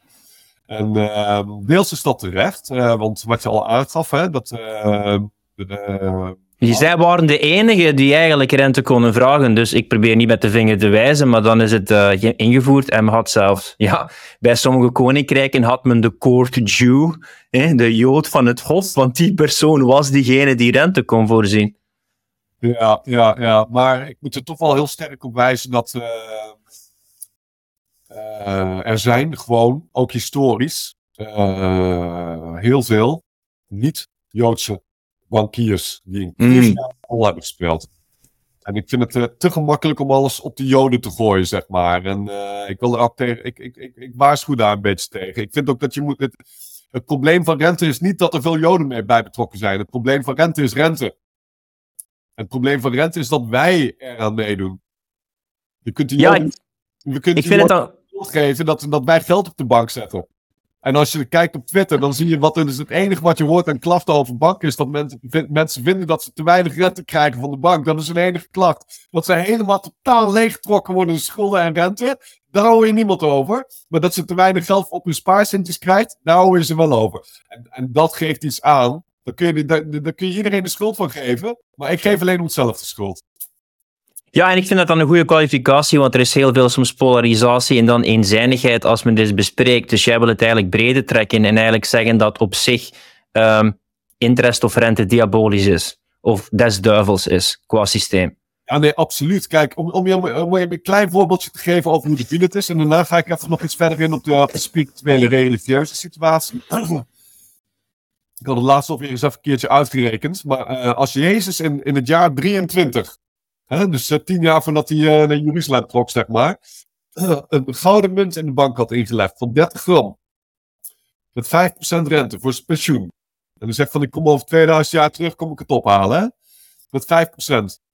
En uh, deels is dat terecht, want wat je al aangaf, hè, dat. Uh, zij waren de enigen die eigenlijk rente konden vragen. Dus ik probeer niet met de vinger te wijzen, maar dan is het uh, ingevoerd. En men had zelfs, ja, bij sommige koninkrijken had men de court Jew, de Jood van het Hof, want die persoon was diegene die rente kon voorzien. Ja, ja, ja. Maar ik moet er toch wel heel sterk op wijzen dat uh, uh, er zijn gewoon, ook historisch, heel veel niet-Joodse bankiers die een cruciale mm. rol hebben gespeeld. En ik vind het te gemakkelijk om alles op de Joden te gooien, zeg maar. En ik wil er ook tegen, ik, ik, ik, ik waarschuw daar een beetje tegen. Ik vind ook dat je moet. Het, het probleem van rente is niet dat er veel Joden mee bij betrokken zijn. Het probleem van rente is rente. het probleem van rente is dat wij eraan meedoen. Je kunt die Ja, ik, we kunnen ik vind het dan... geven dat, dat wij geld op de bank zetten. En als je kijkt op Twitter, dan zie je wat is. Het enige wat je hoort aan klachten over banken is dat mensen, vin- mensen vinden dat ze te weinig rente krijgen van de bank. Dat is hun enige klacht. Dat ze helemaal totaal leeggetrokken worden in schulden en rente. Daar hoor je niemand over. Maar dat ze te weinig geld op hun spaarcentjes krijgt, daar hoor je ze wel over. En, en dat geeft iets aan. Daar kun, je, daar, daar kun je iedereen de schuld van geven. Maar ik geef alleen onszelf de schuld. Ja, en ik vind dat dan een goede kwalificatie, want er is heel veel soms polarisatie en dan eenzijdigheid als men dit bespreekt. Dus jij wil het eigenlijk breder trekken en eigenlijk zeggen dat op zich ehm, interest of rente diabolisch is. Of des duivels is, qua systeem. Ja, nee, absoluut. Kijk, om, om, je, een klein voorbeeldje te geven over hoe debiel het is. En daarna ga ik even nog iets verder in op de, spirituele, religieuze situatie. ik had het laatst alweer eens even een keertje uitgerekend. Maar eh, als Jezus in, in het jaar 23, dus eh, tien jaar voordat hij eh, naar Jeruzalem trok, zeg maar, een gouden munt in de bank had ingelegd van 30 gram. Met 5% rente voor zijn pensioen. En dan zegt van, ik kom over 2000 jaar terug, kom ik het ophalen. Hè? Met 5%.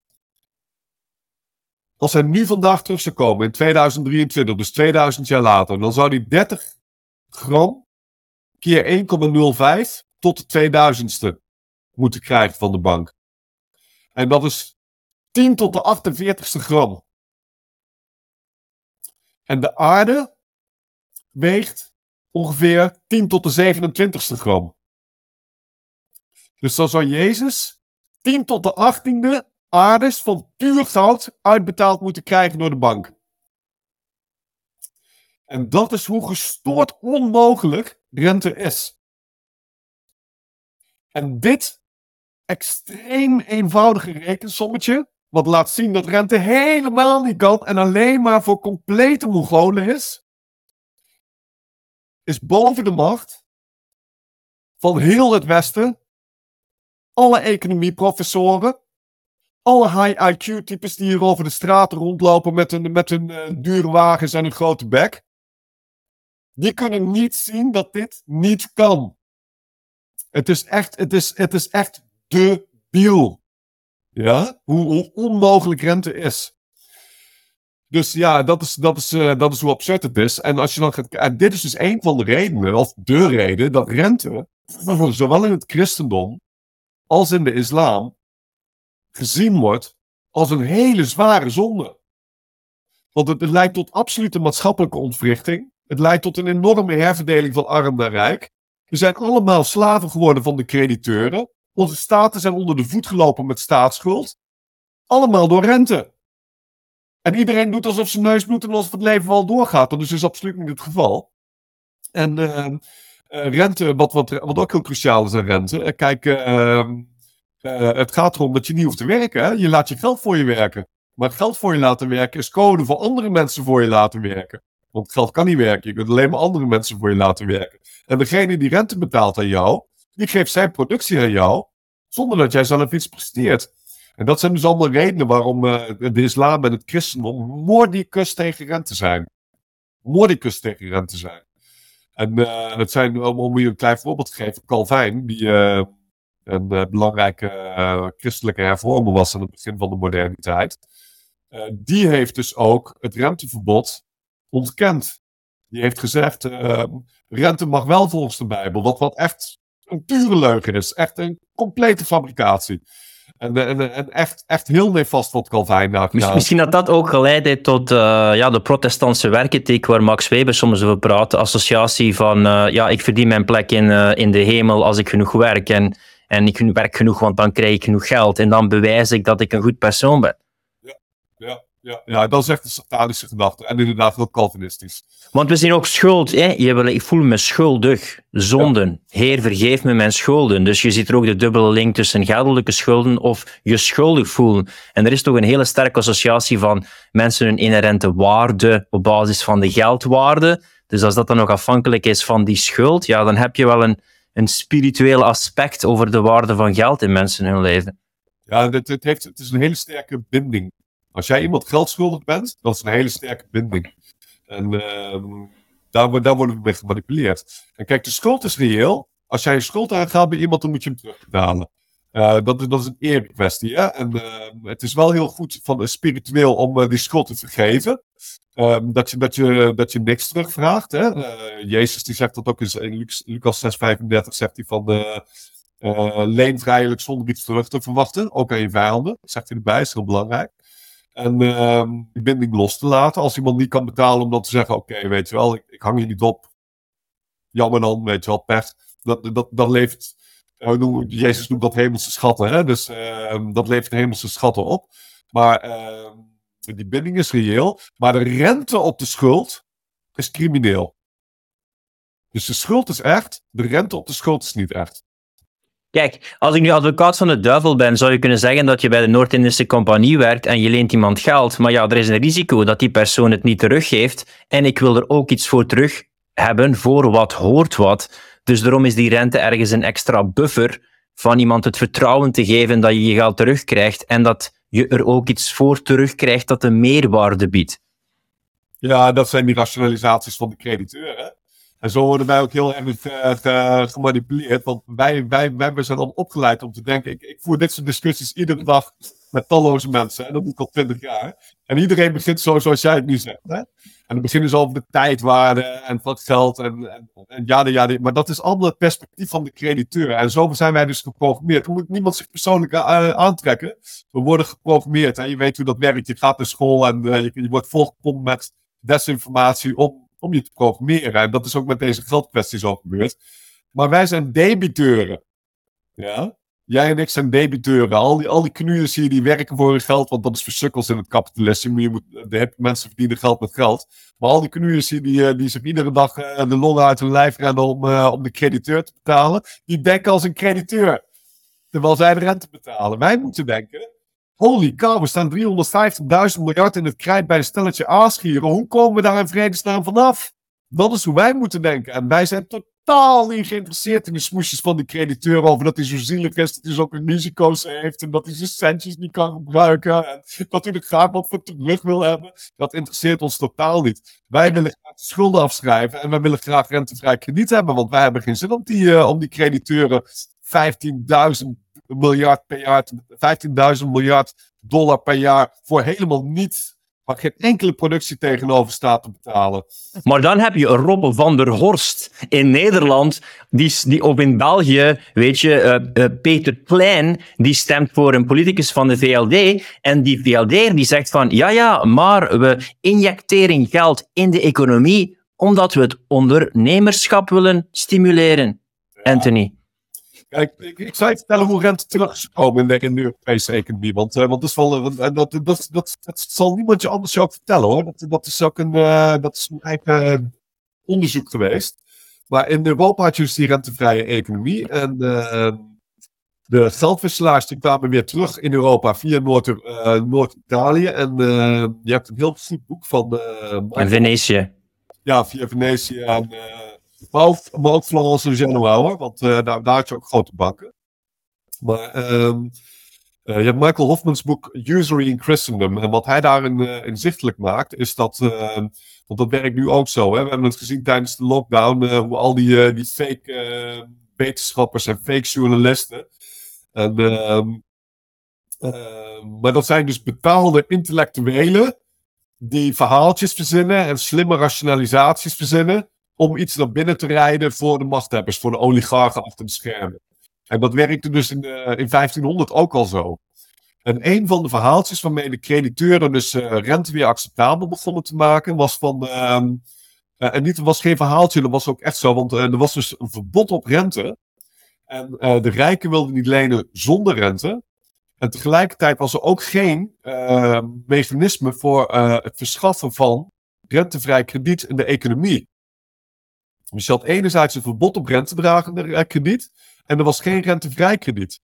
Als hij nu vandaag terug zou komen in 2023, dus 2000 jaar later, dan zou hij 30 gram keer 1,05 tot de 2000ste moeten krijgen van de bank. En dat is 10 tot de 48ste gram. En de aarde weegt ongeveer 10 tot de 27ste gram. Dus dan zou Jezus 10 tot de 18e aardes van puur goud uitbetaald moeten krijgen door de bank. En dat is hoe gestoord onmogelijk rente is. En dit extreem eenvoudige rekensommetje, wat laat zien dat rente helemaal niet kan en alleen maar voor complete Mongolen is, is boven de macht van heel het Westen, alle economieprofessoren, alle high IQ-types die hier over de straten rondlopen met hun, met hun eh, dure wagens en een grote bek. Die kunnen niet zien dat dit niet kan. Het is echt, het is, het is echt debiel. Ja? Hoe, onmogelijk rente is. Dus ja, dat is, dat, is, eh, dat is hoe absurd het is. En als je dan gaat, en dit is dus een van de redenen, of de reden, dat rente, zowel in het christendom als in de islam, gezien wordt als een hele zware zonde. Want het, het leidt tot absolute maatschappelijke ontwrichting. Het leidt tot een enorme herverdeling van arm naar rijk. We zijn allemaal slaven geworden van de crediteuren. Onze staten zijn onder de voet gelopen met staatsschuld. Allemaal door rente. En iedereen doet alsof zijn neus bloedt en alsof het leven wel doorgaat. Dat is dus absoluut niet het geval. En eh, eh, rente, wat, wat, ook heel cruciaal is aan rente. eh, kijk, eh, eh, het gaat erom dat je niet hoeft te werken. Je laat je geld voor je werken. Maar geld voor je laten werken is code voor andere mensen voor je laten werken. Want geld kan niet werken. Je kunt alleen maar andere mensen voor je laten werken. En degene die rente betaalt aan jou, die geeft zijn productie aan jou, zonder dat jij zelf iets presteert. En dat zijn dus allemaal redenen waarom eh, de islam en het christendom mordicus tegen rente zijn. Mordicus tegen rente zijn. En eh, het zijn, om, om je een klein voorbeeld te geven, Calvijn, die eh, een belangrijke christelijke hervormer was aan het begin van de moderniteit. die heeft dus ook het renteverbod ontkend. Die heeft gezegd, rente mag wel volgens de Bijbel, wat, wat echt een pure leugen is. Echt een complete fabricatie. En, en, en echt, echt heel nefast wat Calvijn daar gedaan. Misschien dat dat ook geleid heeft tot eh, ja, de protestantse werkethiek waar Max Weber soms over praat. De associatie van eh, ja, ik verdien mijn plek in, eh, in de hemel als ik genoeg werk. En, en ik werk genoeg, want dan krijg ik genoeg geld. En dan bewijs ik dat ik een goed persoon ben. Ja, ja, dat is echt een satanische gedachte. En inderdaad heel Calvinistisch. Want we zien ook schuld. Hè? Je wil, ik voel me schuldig. Zonden. Heer, vergeef me mijn schulden. Dus je ziet er ook de dubbele link tussen geldelijke schulden of je schuldig voelen. En er is toch een hele sterke associatie van mensen hun inherente waarde op basis van de geldwaarde. Dus als dat dan nog afhankelijk is van die schuld, ja, dan heb je wel een, een spiritueel aspect over de waarde van geld in mensen hun leven. Ja, het, het, heeft, het is een hele sterke binding. Als jij iemand geld schuldig bent, dat is een hele sterke binding. En ehm, daar, daar worden we mee gemanipuleerd. En kijk, de schuld is reëel. Als jij een schuld aangaat bij iemand, dan moet je hem terugbetalen. Uh, dat, dat is een eerkwestie. Hè? En uh, het is wel heel goed van, spiritueel om uh, die schuld te vergeven. Um, dat, je, dat, je, dat je niks terugvraagt. Hè? Jezus die zegt dat ook in, Lucas 6,35 zegt hij van leen vrijelijk zonder iets terug te verwachten. Ook aan je vijanden. Dat zegt hij erbij, is heel belangrijk. En die binding los te laten. Als iemand niet kan betalen om dan te zeggen: Oké, weet je wel, ik, ik, hang je niet op. Jammer dan, weet je wel, pech. Dat, dat, dat levert. Uh, Jezus noemt dat hemelse schatten. Hè? Dus uh, dat levert hemelse schatten op. Maar ehm, die binding is reëel. Maar de rente op de schuld is crimineel. Dus de schuld is echt, de rente op de schuld is niet echt. Kijk, als ik nu advocaat van de duivel ben, zou je kunnen zeggen dat je bij de Noord-Indische Compagnie werkt en je leent iemand geld. Maar ja, er is een risico dat die persoon het niet teruggeeft. En ik wil er ook iets voor terug hebben, voor wat hoort wat. Dus daarom is die rente ergens een extra buffer van iemand het vertrouwen te geven dat je je geld terugkrijgt en dat je er ook iets voor terugkrijgt dat een meerwaarde biedt. Ja, dat zijn die rationalisaties van de crediteur. En zo worden wij ook heel erg uh, gemanipuleerd. Want wij, wij, wij zijn dan opgeleid om te denken. Ik, ik voer dit soort discussies iedere dag met talloze mensen. En dat doe ik al twintig jaar. En iedereen begint zo zoals jij het nu zegt. Hè? En dan beginnen ze over de tijdwaarde en wat geld. En, en, en ja, ja, maar dat is allemaal het perspectief van de crediteur. En zo zijn wij dus geprogrammeerd. Er moet niemand zich persoonlijk uh, aantrekken. We worden geprogrammeerd. Hè? Je weet hoe dat werkt. Je gaat naar school en uh, je, je wordt volgepompt met desinformatie om om je te programmeren. En dat is ook met deze geldkwestie zo gebeurd. Maar wij zijn debiteuren. Ja? Jij en ik zijn debiteuren. Al die, al die hier die werken voor hun geld, want dat is voor sukkels in het kapitalisme. Je moet, de mensen verdienen geld met geld. Maar al die knuurs hier die, eh, die zich iedere dag uh, de longen uit hun lijf rennen om, uh, om de crediteur te betalen, die denken als een crediteur. Terwijl zij de rente betalen. Wij moeten denken, Holy cow, we staan 350.000 miljard in het krijt bij een stelletje aasgieren. Hoe komen we daar in vredesnaam vanaf? Dat is hoe wij moeten denken. En wij zijn totaal niet geïnteresseerd in de smoesjes van die crediteur over dat hij zo zielig is, dat hij zoveel risico's heeft en dat hij zijn centjes niet kan gebruiken en dat hij er graag wat voor terug wil hebben. Dat interesseert ons totaal niet. Wij willen graag de schulden afschrijven en wij willen graag rentevrij krediet hebben, want wij hebben geen zin om die, uh, om die crediteuren 15.000 miljard per jaar, 15.000 miljard dollar per jaar voor helemaal niets. Waar geen enkele productie tegenover staat te betalen. Maar dan heb je Rob van der Horst in Nederland, die, die, of in België, weet je, uh, uh, Peter Klein, die stemt voor een politicus van de VLD. En die VLD die zegt van, ja ja, maar we injecteren geld in de economie omdat we het ondernemerschap willen stimuleren. Anthony. Kijk, ik, ik zou je vertellen hoe rente terug is gekomen in de, in de Europese economie. Want, uh, want dat, is wel, uh, dat, dat, dat, zal niemand je anders ook vertellen hoor. Dat, dat is ook een, uh, dat is een eigen onderzoek geweest. Maar in Europa had je dus die rentevrije economie. En de geldwisselaars die kwamen weer terug in Europa via Noord-Italië. en je hebt een heel goed boek van... en Venetië. Ja, via Venetië en maar ook, Florence en Genoa hoor, want uh, daar, daar had je ook grote bakken. Maar um, uh, je hebt Michael Hoffmans boek Usury in Christendom. En wat hij daarin uh, inzichtelijk maakt, is dat, ehm, want dat werkt nu ook zo. Hè? We hebben het gezien tijdens de lockdown, hoe al die, die fake wetenschappers en fake journalisten. En, ehm, maar dat zijn dus betaalde intellectuelen die verhaaltjes verzinnen en slimme rationalisaties verzinnen om iets naar binnen te rijden voor de machthebbers, voor de oligarchen achter de schermen. En dat werkte dus in, uh, in 1500 ook al zo. En een van de verhaaltjes waarmee de crediteuren dus uh, rente weer acceptabel begonnen te maken, was van. Uh, en niet, was geen verhaaltje, dat was ook echt zo, want er was dus een verbod op rente. En de rijken wilden niet lenen zonder rente. En tegelijkertijd was er ook geen ehm, mechanisme voor het verschaffen van rentevrij krediet in de economie. Dus je had enerzijds een verbod op rentedragende krediet en er was geen rentevrij krediet.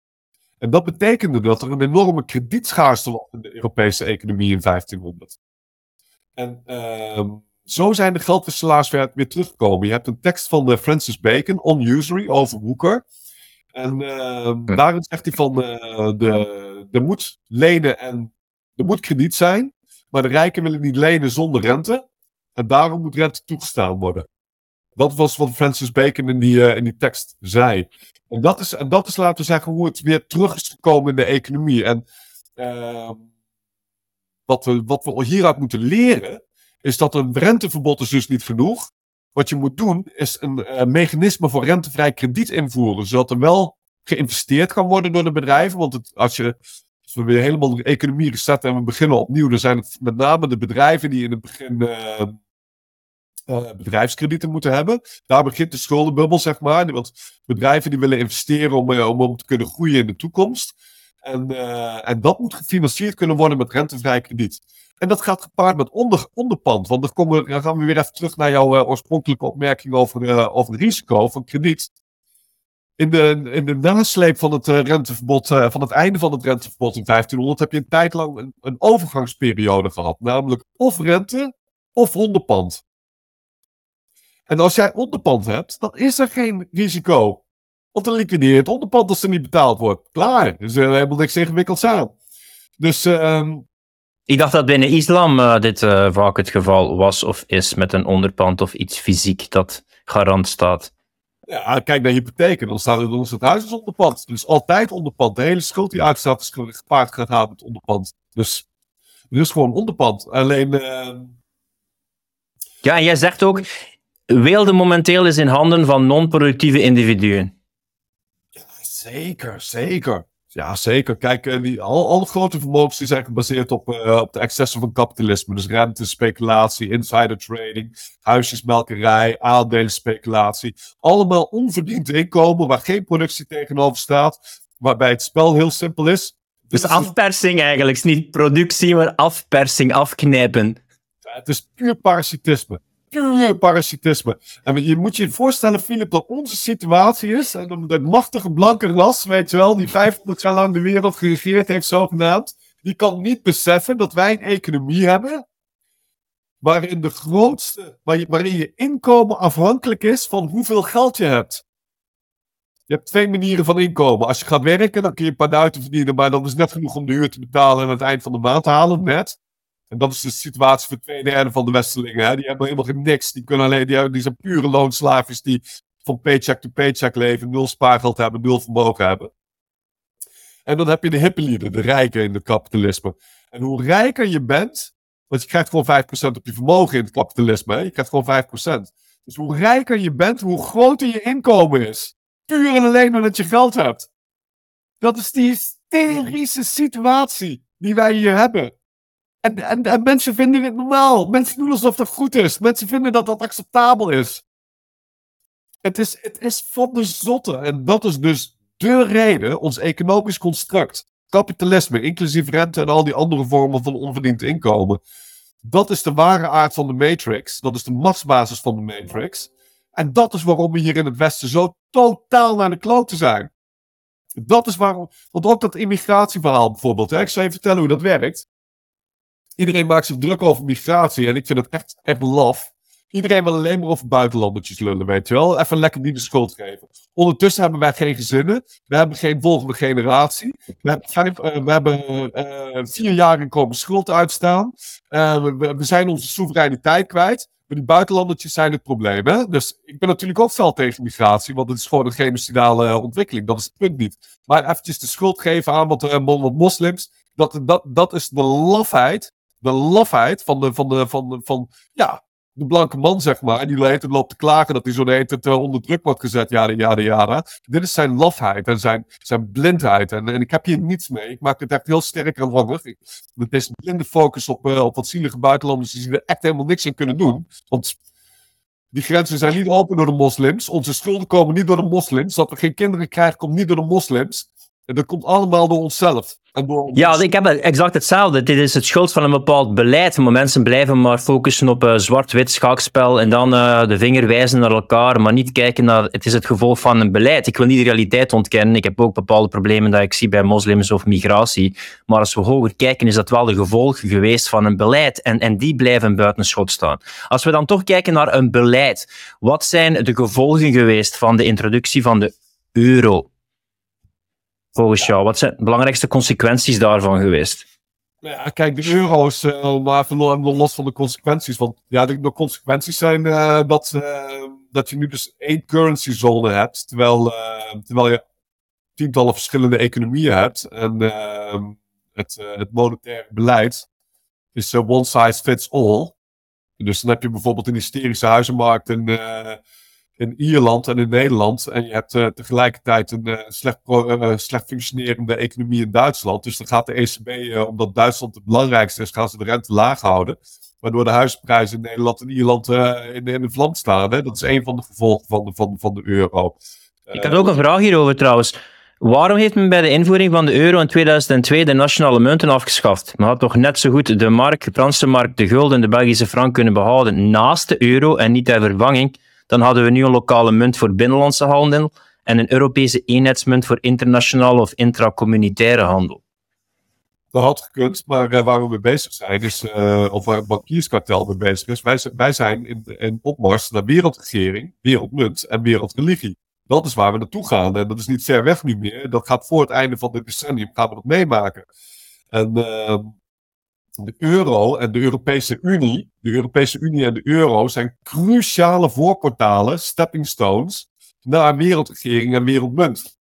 En dat betekende dat er een enorme kredietschaarste was in de Europese economie in 1500. En uh, zo zijn de geldwisselaars weer, weer teruggekomen. Je hebt een tekst van uh, Francis Bacon, On Usury, over Woeker. En uh, daarin zegt hij van, uh, de, er moet lenen en er moet krediet zijn, maar de rijken willen niet lenen zonder rente. En daarom moet rente toegestaan worden. Dat was wat Francis Bacon in die, in die tekst zei. En dat, is, en dat is, laten we zeggen, hoe het weer terug is gekomen in de economie. En ehm, wat, we, wat we hieruit moeten leren, is dat een renteverbod is dus niet genoeg. Wat je moet doen, is een uh, mechanisme voor rentevrij krediet invoeren. Zodat er wel geïnvesteerd kan worden door de bedrijven. Want het, als, je, als we weer helemaal de economie resetten en we beginnen opnieuw, dan zijn het met name de bedrijven die in het begin uh, bedrijfskredieten moeten hebben. Daar begint de schuldenbubbel, zeg maar. Want bedrijven die willen investeren om, om, om te kunnen groeien in de toekomst. En, en dat moet gefinancierd kunnen worden met rentevrij krediet. En dat gaat gepaard met onder, onderpand. Want dan, komen dan gaan we weer even terug naar jouw oorspronkelijke opmerking over, over risico van krediet. In de, in de nasleep van het renteverbod, van het einde van het renteverbod in 1500, heb je een tijd lang een overgangsperiode gehad. Namelijk of rente of onderpand. En als jij onderpand hebt, dan is er geen risico. Want dan liquideer je het onderpand als er niet betaald wordt. Klaar, er is er helemaal niks ingewikkelds aan. Dus uh, ik dacht dat binnen islam uh, dit uh, vaak het geval was of is met een onderpand of iets fysiek dat garant staat. Ja, kijk naar hypotheken, dan staat ons het huis als onderpand. Dus altijd onderpand. De hele schuld die uitstaat is gepaard gegaan met onderpand. Dus het is gewoon onderpand. Alleen. Uh... Ja, en jij zegt ook, Weelde momenteel is in handen van non-productieve individuen. Ja, zeker, zeker. Ja, zeker. Kijk, eh, die, al, alle grote vermogens die zijn gebaseerd op, uh, op de excessen van kapitalisme. Dus rente, speculatie, insider trading, huisjesmelkerij, aandelenspeculatie. Allemaal onverdiend inkomen waar geen productie tegenover staat. Waarbij het spel heel simpel is. Dus afpersing eigenlijk. Is niet productie, maar afpersing, afknijpen. het is puur parasitisme puur parasitisme. En je moet je voorstellen, Philip, dat onze situatie is. En dat machtige blanke ras, weet je wel, die 50 jaar lang de wereld geregeerd heeft, zogenaamd. Die kan niet beseffen dat wij een economie hebben. Waarin de grootste, waarin je inkomen afhankelijk is van hoeveel geld je hebt. Je hebt twee manieren van inkomen. Als je gaat werken, dan kun je een paar duiten verdienen, maar dat is net genoeg om de huur te betalen en aan het eind van de maand te halen, net. En dat is de situatie voor twee derde van de Westerlingen. Hè? Die hebben helemaal geen niks. Die, kunnen alleen, die, zijn pure loonslaafjes die van paycheck to paycheck leven, nul spaargeld hebben, nul vermogen hebben. En dan heb je de hippelieden, de rijken in het kapitalisme. En hoe rijker je bent, want je krijgt gewoon 5% op je vermogen in het kapitalisme. Je krijgt gewoon 5%. Dus hoe rijker je bent, hoe groter je inkomen is. Puur en alleen omdat je geld hebt. Dat is die hysterische situatie die wij hier hebben. En, en, en mensen vinden het normaal. Mensen doen alsof dat goed is. Mensen vinden dat dat acceptabel is. Het is, het is van de zotte. En dat is dus de reden, ons economisch construct. Kapitalisme, inclusief rente en al die andere vormen van onverdiend inkomen. Dat is de ware aard van de matrix. Dat is de machtsbasis van de matrix. En dat is waarom we hier in het Westen zo totaal naar de kloten zijn. Dat is waarom. Want ook dat immigratieverhaal bijvoorbeeld. Hè, ik zal je vertellen hoe dat werkt. Iedereen maakt zich druk over migratie en ik vind het echt, echt laf. Iedereen wil alleen maar over buitenlandertjes lullen, weet je wel. Even lekker die de schuld geven. Ondertussen hebben wij geen gezinnen. We hebben geen volgende generatie. We hebben, uh, we hebben uh, vier jaar inkomen schuld uitstaan. Uh, we, zijn onze soevereiniteit kwijt. Maar die buitenlandertjes zijn het probleem. Hè? Dus ik ben natuurlijk ook fel tegen migratie, want het is gewoon een genocidale ontwikkeling. Dat is het punt niet. Maar eventjes de schuld geven aan wat, wat moslims, dat, dat, dat is de lafheid de lafheid van de, van de, van van, ja, de blanke man, zeg maar. En die heet loopt te klagen dat hij zo de hele onder druk wordt gezet, jaren, jaren, jaren. Dit is zijn lafheid en zijn, zijn blindheid. En, en ik heb hier niets mee. Ik maak het echt heel sterk en langer. Het is blinde focus op, uh, op wat zielige buitenlanders die er echt helemaal niks in kunnen doen. Want die grenzen zijn niet open door de moslims. Onze schulden komen niet door de moslims. Dat we geen kinderen krijgen komt niet door de moslims. En dat komt allemaal door onszelf. Ja, ik heb exact hetzelfde. Dit is het schuld van een bepaald beleid. Maar mensen blijven maar focussen op uh, zwart-wit schaakspel en dan uh, de vinger wijzen naar elkaar, maar niet kijken naar het is het gevolg van een beleid. Ik wil niet de realiteit ontkennen. Ik heb ook bepaalde problemen dat ik zie bij moslims of migratie. Maar als we hoger kijken, is dat wel de gevolg geweest van een beleid. En, en die blijven buiten schot staan. Als we dan toch kijken naar een beleid, wat zijn de gevolgen geweest van de introductie van de euro? Volgens jou? Wat zijn de belangrijkste consequenties daarvan geweest? Ja, kijk, de euro's, uh, maar even los van de consequenties. Want ja, de, de consequenties zijn uh, dat, uh, dat je nu dus één currency zone hebt, terwijl, terwijl je tientallen verschillende economieën hebt. En het, het monetaire beleid is one size fits all. Dus dan heb je bijvoorbeeld een hysterische huizenmarkt in, uh, in Ierland en in Nederland. En je hebt uh, tegelijkertijd een uh, slecht, slecht functionerende economie in Duitsland. Dus dan gaat de ECB, omdat Duitsland het belangrijkste is, gaan ze de rente laag houden. Waardoor de huisprijzen in Nederland en Ierland in, in de vlam staan. Hè? Dat is een van de gevolgen van de, van, van de euro. Ik had ook een vraag hierover trouwens. Waarom heeft men bij de invoering van de euro in 2002 de nationale munten afgeschaft? Men had toch net zo goed de mark, de Franse mark, de gulden en de Belgische frank kunnen behouden naast de euro en niet ter vervanging. Dan hadden we nu een lokale munt voor binnenlandse handel en een Europese eenheidsmunt voor internationale of intracommunitaire handel. Dat had gekund, maar uh, waar we mee bezig zijn, is, uh, of waar het bankierskartel mee bezig is, wij, zijn in, opmars naar wereldregering, wereldmunt en wereldreligie. Dat is waar we naartoe gaan. En dat is niet ver weg nu meer. Dat gaat voor het einde van dit decennium gaan we dat meemaken. En uh, de euro en de Europese Unie, de Europese Unie en de euro zijn cruciale voorportalen, stepping stones, naar wereldregering en wereldmunt.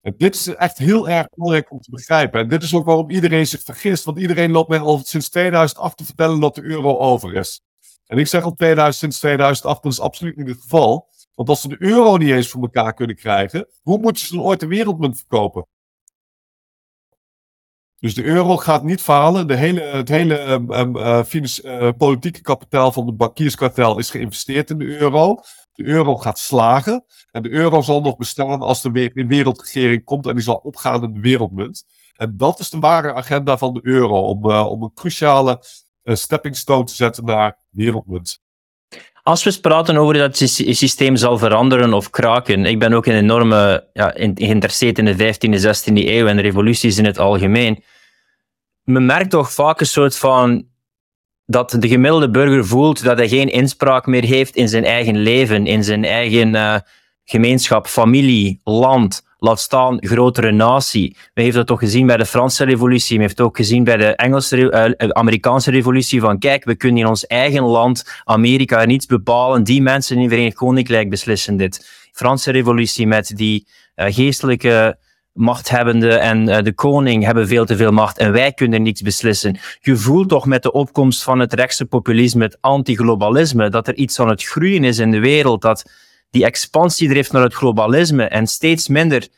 En dit is echt heel erg belangrijk om te begrijpen. En dit is ook waarom iedereen zich vergist. Want iedereen loopt mij al sinds 2008 te vertellen dat de euro over is. En ik zeg al 2000, sinds 2008, dat is absoluut niet het geval. Want als ze de euro niet eens voor elkaar kunnen krijgen, hoe moeten ze dan ooit de wereldmunt verkopen? Dus de euro gaat niet falen. De hele, het hele um, uh, politieke kapitaal van het bankierskartel is geïnvesteerd in de euro. De euro gaat slagen. En de euro zal nog bestaan als weer een wereldregering komt en die zal opgaan in de wereldmunt. En dat is de ware agenda van de euro. Om, om een cruciale stepping stone te zetten naar wereldmunt. Als we praten over dat het systeem zal veranderen of kraken, ik ben ook een enorme ja, geïnteresseerd in de 15e, 16e eeuw en revoluties in het algemeen. Men merkt toch vaak een soort van dat de gemiddelde burger voelt dat hij geen inspraak meer heeft in zijn eigen leven, in zijn eigen uh, gemeenschap, familie, land laat staan grotere natie. We hebben dat toch gezien bij de Franse revolutie, hebben het ook gezien bij de Engelse, uh, Amerikaanse revolutie, van kijk, we kunnen in ons eigen land, Amerika, niets bepalen, die mensen in het Verenigd Koninkrijk beslissen dit. Franse revolutie met die uh, geestelijke machthebbenden en de koning hebben veel te veel macht en wij kunnen niets beslissen. Je voelt toch met de opkomst van het rechtse populisme, het antiglobalisme, dat er iets aan het groeien is in de wereld, dat die expansie drift naar het globalisme en steeds minder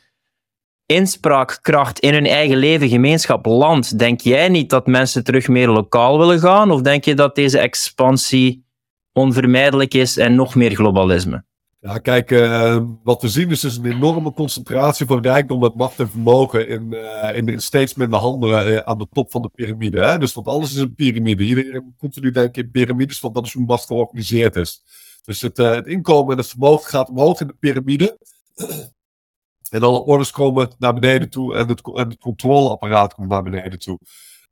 inspraakkracht in hun eigen leven, gemeenschap, land. Denk jij niet dat mensen terug meer lokaal willen gaan? Of denk je dat deze expansie onvermijdelijk is en nog meer globalisme? Ja, kijk, uh, wat we zien is dus een enorme concentratie van rijkdom met macht en vermogen in, uh, in, steeds minder handen uh, aan de top van de piramide. Dus want alles is een piramide. Iedereen continu denken in piramides, want dat is hoe macht georganiseerd is. Dus het, uh, het inkomen en het vermogen gaat omhoog in de piramide. en alle orders komen naar beneden toe en het, en het controleapparaat komt naar beneden toe.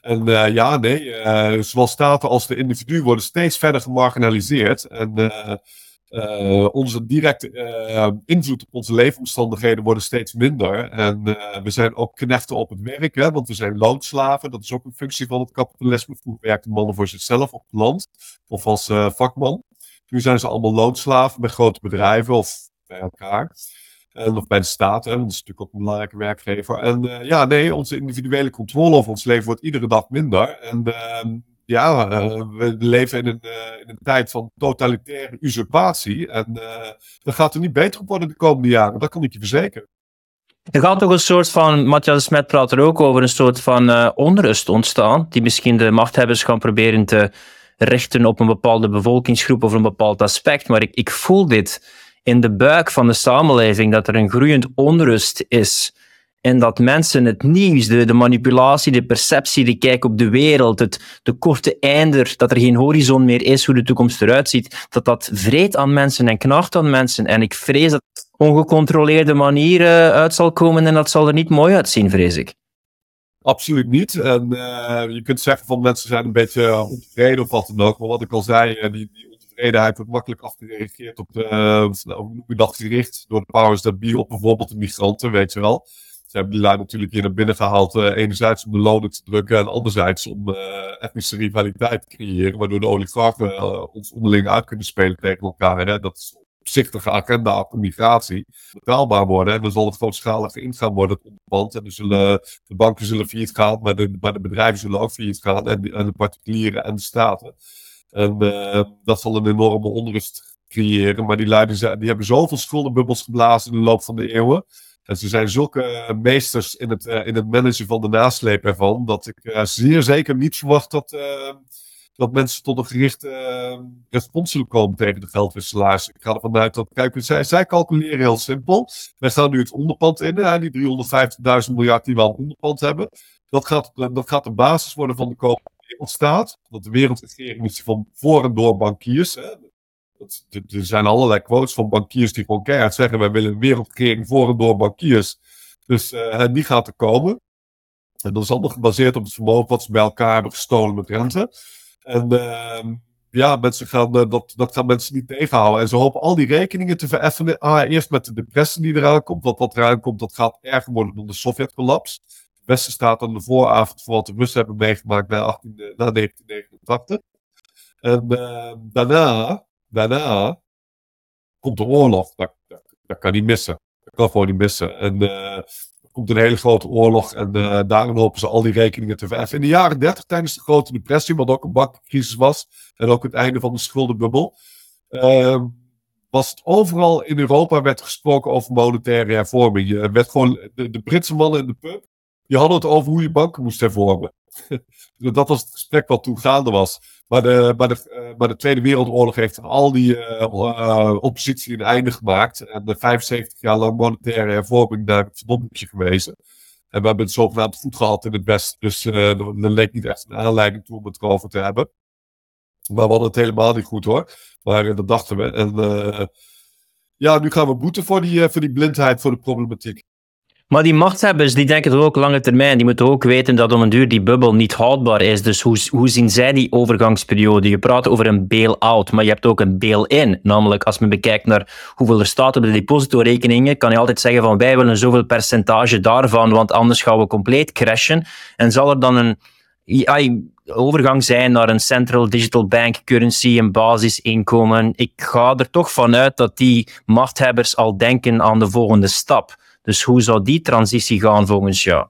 En uh, ja, nee, uh, zowel staten als de individuen worden steeds verder gemarginaliseerd. En onze directe invloed op onze leefomstandigheden worden steeds minder. En we zijn ook knechten op het werk, hè, want we zijn loonslaven. Dat is ook een functie van het kapitalisme. Vroeger werkten mannen voor zichzelf op het land of als vakman. Nu zijn ze allemaal loonslaven bij grote bedrijven of bij elkaar. En, of bij de staat, dat is natuurlijk ook een belangrijke werkgever. En uh, ja, nee, onze individuele controle over ons leven wordt iedere dag minder. En uh, ja, uh, we leven in een, uh, in een tijd van totalitaire usurpatie. En dat gaat er niet beter op worden de komende jaren, dat kan ik je verzekeren. Er gaat toch een soort van, Matthias Smet praat er ook over, een soort van onrust ontstaan, die misschien de machthebbers gaan proberen te richten op een bepaalde bevolkingsgroep of een bepaald aspect. Maar ik, ik voel dit in de buik van de samenleving, dat er een groeiend onrust is. En dat mensen het nieuws, de, de manipulatie, de perceptie, de kijk op de wereld, het, de korte einder, dat er geen horizon meer is, hoe de toekomst eruit ziet, dat dat vreet aan mensen en knaagt aan mensen. En ik vrees dat het ongecontroleerde manieren uit zal komen en dat zal er niet mooi uitzien, vrees ik. Absoluut niet. En uh, je kunt zeggen van mensen zijn een beetje uh, ontevreden of wat dan ook. Maar wat ik al zei, uh, die, die, ontevredenheid wordt makkelijk afgereageerd op de, hoe je dat, gericht door de powers that be op bijvoorbeeld de migranten, weet je wel. Ze hebben die lui natuurlijk hier naar binnen gehaald, enerzijds om de lonen te drukken en anderzijds om etnische rivaliteit te creëren, waardoor de oligarchen ons onderling uit kunnen spelen tegen elkaar. Hè? Dat is opzichtige agenda achter migratie betaalbaar worden. En dan zal het grootschalig ingaan worden, het onderpand. En dan zullen, de banken zullen failliet gaan, maar de, de bedrijven zullen ook failliet gaan. En, de particulieren en de staten. En uh, dat zal een enorme onrust creëren. Maar die leiders die hebben zoveel schuldenbubbels geblazen in de loop van de eeuwen. En ze zijn zulke meesters in het, in het managen van de nasleep ervan. Dat ik zeer zeker niet verwacht dat, dat mensen tot een gerichte respons zullen komen tegen de geldwisselaars. Ik ga ervan uit dat, kijk, zij, zij calculeren heel simpel. Wij staan nu het onderpand in, die 350.000 miljard die we al onderpand hebben. Dat gaat, dat gaat de basis worden van de komende wereldstaat. Want de wereldregering is van voor en door bankiers. Er zijn allerlei quotes van bankiers die gewoon keihard zeggen: wij willen een wereldregering voor en door bankiers. Dus uh, die gaat er komen. En dat is allemaal gebaseerd op het vermogen wat ze bij elkaar hebben gestolen met rente. En uh, ja, mensen gaan, uh, dat, dat gaan mensen niet tegenhouden. En ze hopen al die rekeningen te vereffenen. Ah, eerst met de depressie die eraan komt. Want wat eraan komt, dat gaat erger worden dan de Sovjet-collapse. Het Westen staat aan de vooravond voor wat de Russen hebben meegemaakt na, 18, na 1989. En uh, daarna, daarna komt de oorlog. Dat, dat, dat, kan niet missen. Dat kan gewoon niet missen. En uh, komt een hele grote oorlog en uh, daarin hopen ze al die rekeningen te verheffen. In de jaren 30, tijdens de Grote Depressie, wat ook een bankencrisis was, en ook het einde van de schuldenbubbel, uh, was het overal in Europa werd gesproken over monetaire hervorming. Je werd gewoon, de, Britse mannen in de pub, die hadden het over hoe je banken moest hervormen. dat was het gesprek wat toen gaande was. Maar de, maar, de, uh, maar de Tweede Wereldoorlog heeft al die uh, uh, oppositie een einde gemaakt. En de 75 jaar lang monetaire hervorming naar het verdomdje gewezen. En we hebben het zogenaamd goed gehad in het Westen. Dus er leek niet echt een aanleiding toe om het erover te hebben. Maar we hadden het helemaal niet goed hoor. Maar dat dachten we. En ja, nu gaan we boeten voor die, voor die blindheid voor de problematiek. Maar die machtshebbers die denken toch ook lange termijn. Die moeten ook weten dat om een duur die bubbel niet houdbaar is. Dus hoe, hoe zien zij die overgangsperiode? Je praat over een bail-out, maar je hebt ook een bail-in. Namelijk, als men bekijkt naar hoeveel er staat op de depositorekeningen, kan je altijd zeggen van wij willen zoveel percentage daarvan, want anders gaan we compleet crashen. En zal er dan een overgang zijn naar een central digital bank currency, een basisinkomen? Ik ga er toch vanuit dat die machthebbers al denken aan de volgende stap. Dus hoe zou die transitie gaan volgens jou?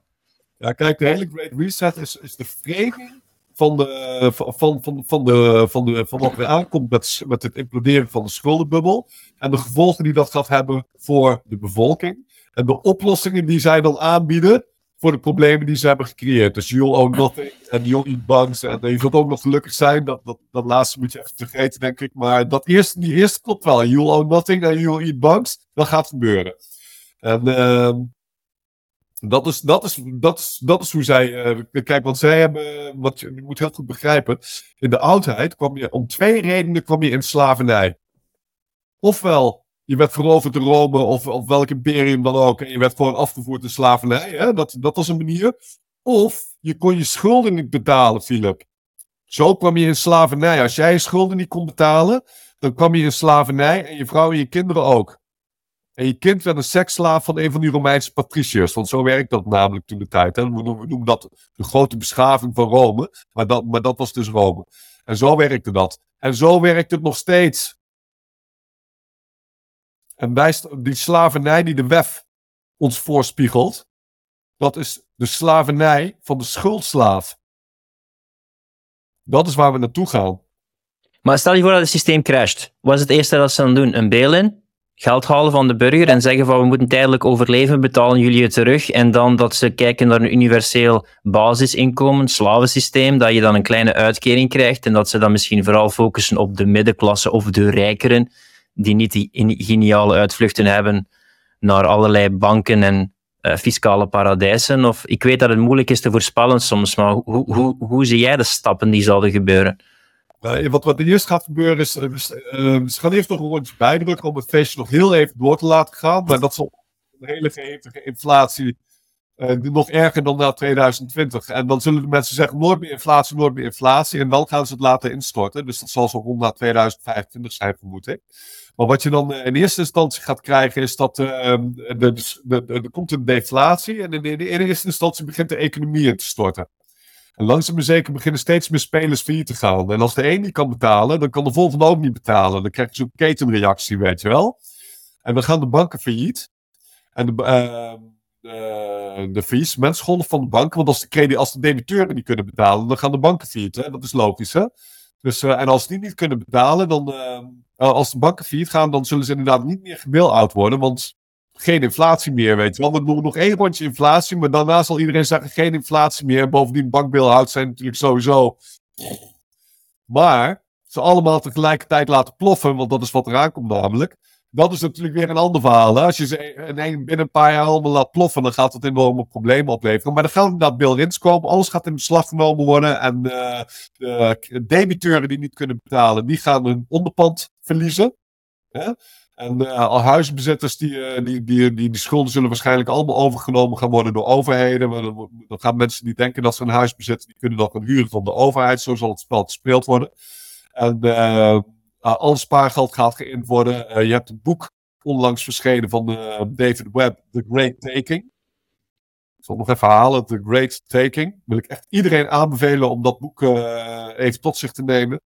Ja, kijk, de hele Great Reset is, is de framing van, de, van, van, van, de, van, de, van wat er aankomt met, met het imploderen van de schuldenbubbel. En de gevolgen die dat gaat hebben voor de bevolking. En de oplossingen die zij dan aanbieden voor de problemen die ze hebben gecreëerd. Dus you'll own nothing en you'll eat bugs. En je zult ook nog gelukkig zijn. Dat, dat, dat laatste moet je even vergeten, denk ik. Maar dat eerste, die eerste klopt wel. You'll own nothing en you'll eat bugs. Dat gaat gebeuren. En uh, dat, is, dat, is, dat, is, dat is hoe zij. Uh, kijk, want zij hebben. Wat je, je moet heel goed begrijpen. In de oudheid kwam je. Om twee redenen kwam je in slavernij. Ofwel, je werd veroverd door Rome of, of welk imperium dan ook. En je werd gewoon afgevoerd in slavernij. Hè? Dat, dat was een manier. Of je kon je schulden niet betalen, Philip. Zo kwam je in slavernij. Als jij je schulden niet kon betalen, dan kwam je in slavernij en je vrouw en je kinderen ook. En je kind werd een seksslaaf van een van die Romeinse patriciërs. Want zo werkt dat namelijk toen de tijd. Hè. We noemen dat de grote beschaving van Rome. Maar dat, maar dat was dus Rome. En zo werkte dat. En zo werkt het nog steeds. En die slavernij die de WEF ons voorspiegelt, dat is de slavernij van de schuldslaaf. Dat is waar we naartoe gaan. Maar stel je voor dat het systeem crasht. Wat is het eerste dat ze dan doen? Een bail-in? Geld halen van de burger en zeggen van we moeten tijdelijk overleven, betalen jullie het terug. En dan dat ze kijken naar een universeel basisinkomen, slavensysteem, dat je dan een kleine uitkering krijgt en dat ze dan misschien vooral focussen op de middenklasse of de rijkeren, die niet die geniale uitvluchten hebben naar allerlei banken en uh, fiscale paradijsen. Of, ik weet dat het moeilijk is te voorspellen soms, maar hoe, hoe, hoe zie jij de stappen die zouden gebeuren? Uh, wat, wat eerst gaat gebeuren is, uh, ze gaan eerst nog een rondje bijdrukken om het feestje nog heel even door te laten gaan. Maar dat zal een hele gehevige inflatie, uh, nog erger dan na 2020. En dan zullen de mensen zeggen, nooit meer inflatie, nooit meer inflatie. En dan gaan ze het laten instorten. Dus dat zal zo rond na 2025 zijn, vermoed ik. Maar wat je dan in eerste instantie gaat krijgen, is dat ehm, er komt een deflatie. En in, in eerste instantie begint de economie in te storten. En langzaam maar zeker beginnen steeds meer spelers failliet te gaan. En als de een niet kan betalen, dan kan de volgende ook niet betalen. Dan krijg je zo'n ketenreactie, weet je wel. En dan gaan de banken failliet. En de, uh, de, de van de banken, want als de, credit, als de debiteuren niet kunnen betalen, dan gaan de banken failliet. Dat is logisch, hè? Dus, uh, en als die niet kunnen betalen, dan, als de banken failliet gaan, dan zullen ze inderdaad niet meer gebail-out worden, want geen inflatie meer, weet je wel. We doen nog één rondje inflatie, maar daarna zal iedereen zeggen geen inflatie meer. Bovendien, bankbail-outs zijn natuurlijk sowieso. Maar ze allemaal tegelijkertijd laten ploffen, want dat is wat eraan komt namelijk. Dat is natuurlijk weer een ander verhaal. Hè? Als je ze in een, binnen een paar jaar allemaal laat ploffen, dan gaat dat enorme problemen opleveren. Maar dan gaan inderdaad bill-ins komen. Alles gaat in beslag genomen worden. En uh, de debiteuren die niet kunnen betalen, die gaan hun onderpand verliezen. Hè? En uh, al huisbezitters, die, uh, die, die, die, die, schulden zullen waarschijnlijk allemaal overgenomen gaan worden door overheden. Dan, gaan mensen die denken dat ze een huis bezitten, die kunnen dan gaan huren van de overheid. Zo zal het spel gespeeld worden. En uh, al spaargeld gaat geïnd worden. je hebt een boek onlangs verschenen van David Webb, The Great Taking. Ik zal nog even halen, The Great Taking. Wil ik echt iedereen aanbevelen om dat boek even tot zich te nemen.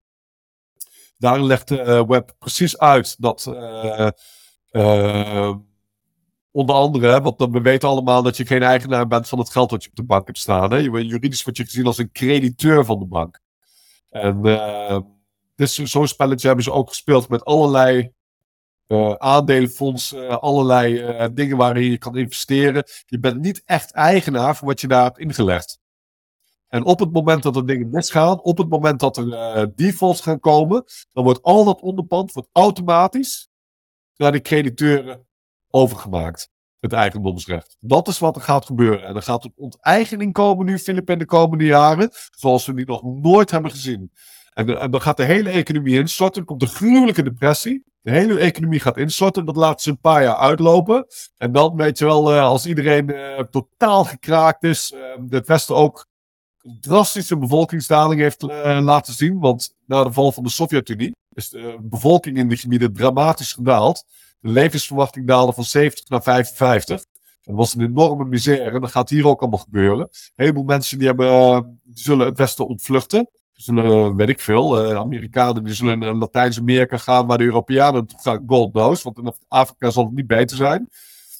Daarin legt uh, Web precies uit dat. Uh, uh, onder andere, want we weten allemaal dat je geen eigenaar bent van het geld dat je op de bank hebt staan. Hè? Juridisch word je gezien als een crediteur van de bank. En dus zo'n spelletje hebben ze ook gespeeld met allerlei aandelenfondsen, allerlei dingen waarin je kan investeren. Je bent niet echt eigenaar van wat je daar hebt ingelegd. En op het moment dat er dingen misgaan, op het moment dat er uh, defaults gaan komen, dan wordt al dat onderpand wordt automatisch naar de crediteuren overgemaakt. Het eigendomsrecht. Dat is wat er gaat gebeuren. En er gaat een onteigening komen nu, Filip, in de komende jaren, zoals we die nog nooit hebben gezien. En, en dan gaat de hele economie instorten. Er komt een gruwelijke depressie. De hele economie gaat instorten. Dat laat ze een paar jaar uitlopen. En dan weet je wel, uh, als iedereen totaal gekraakt is, het Westen ook drastische bevolkingsdaling heeft uh, laten zien. Want na de val van de Sovjet-Unie is de bevolking in die gebieden dramatisch gedaald. De levensverwachting daalde van 70 naar 55. Dat was een enorme misère. Dat gaat hier ook allemaal gebeuren. Een heleboel mensen die, hebben, die zullen het Westen ontvluchten. Die zullen, weet ik veel, Amerikanen die zullen naar Latijns-Amerika gaan, waar de Europeanen gaan, God knows. Want in Afrika zal het niet beter zijn.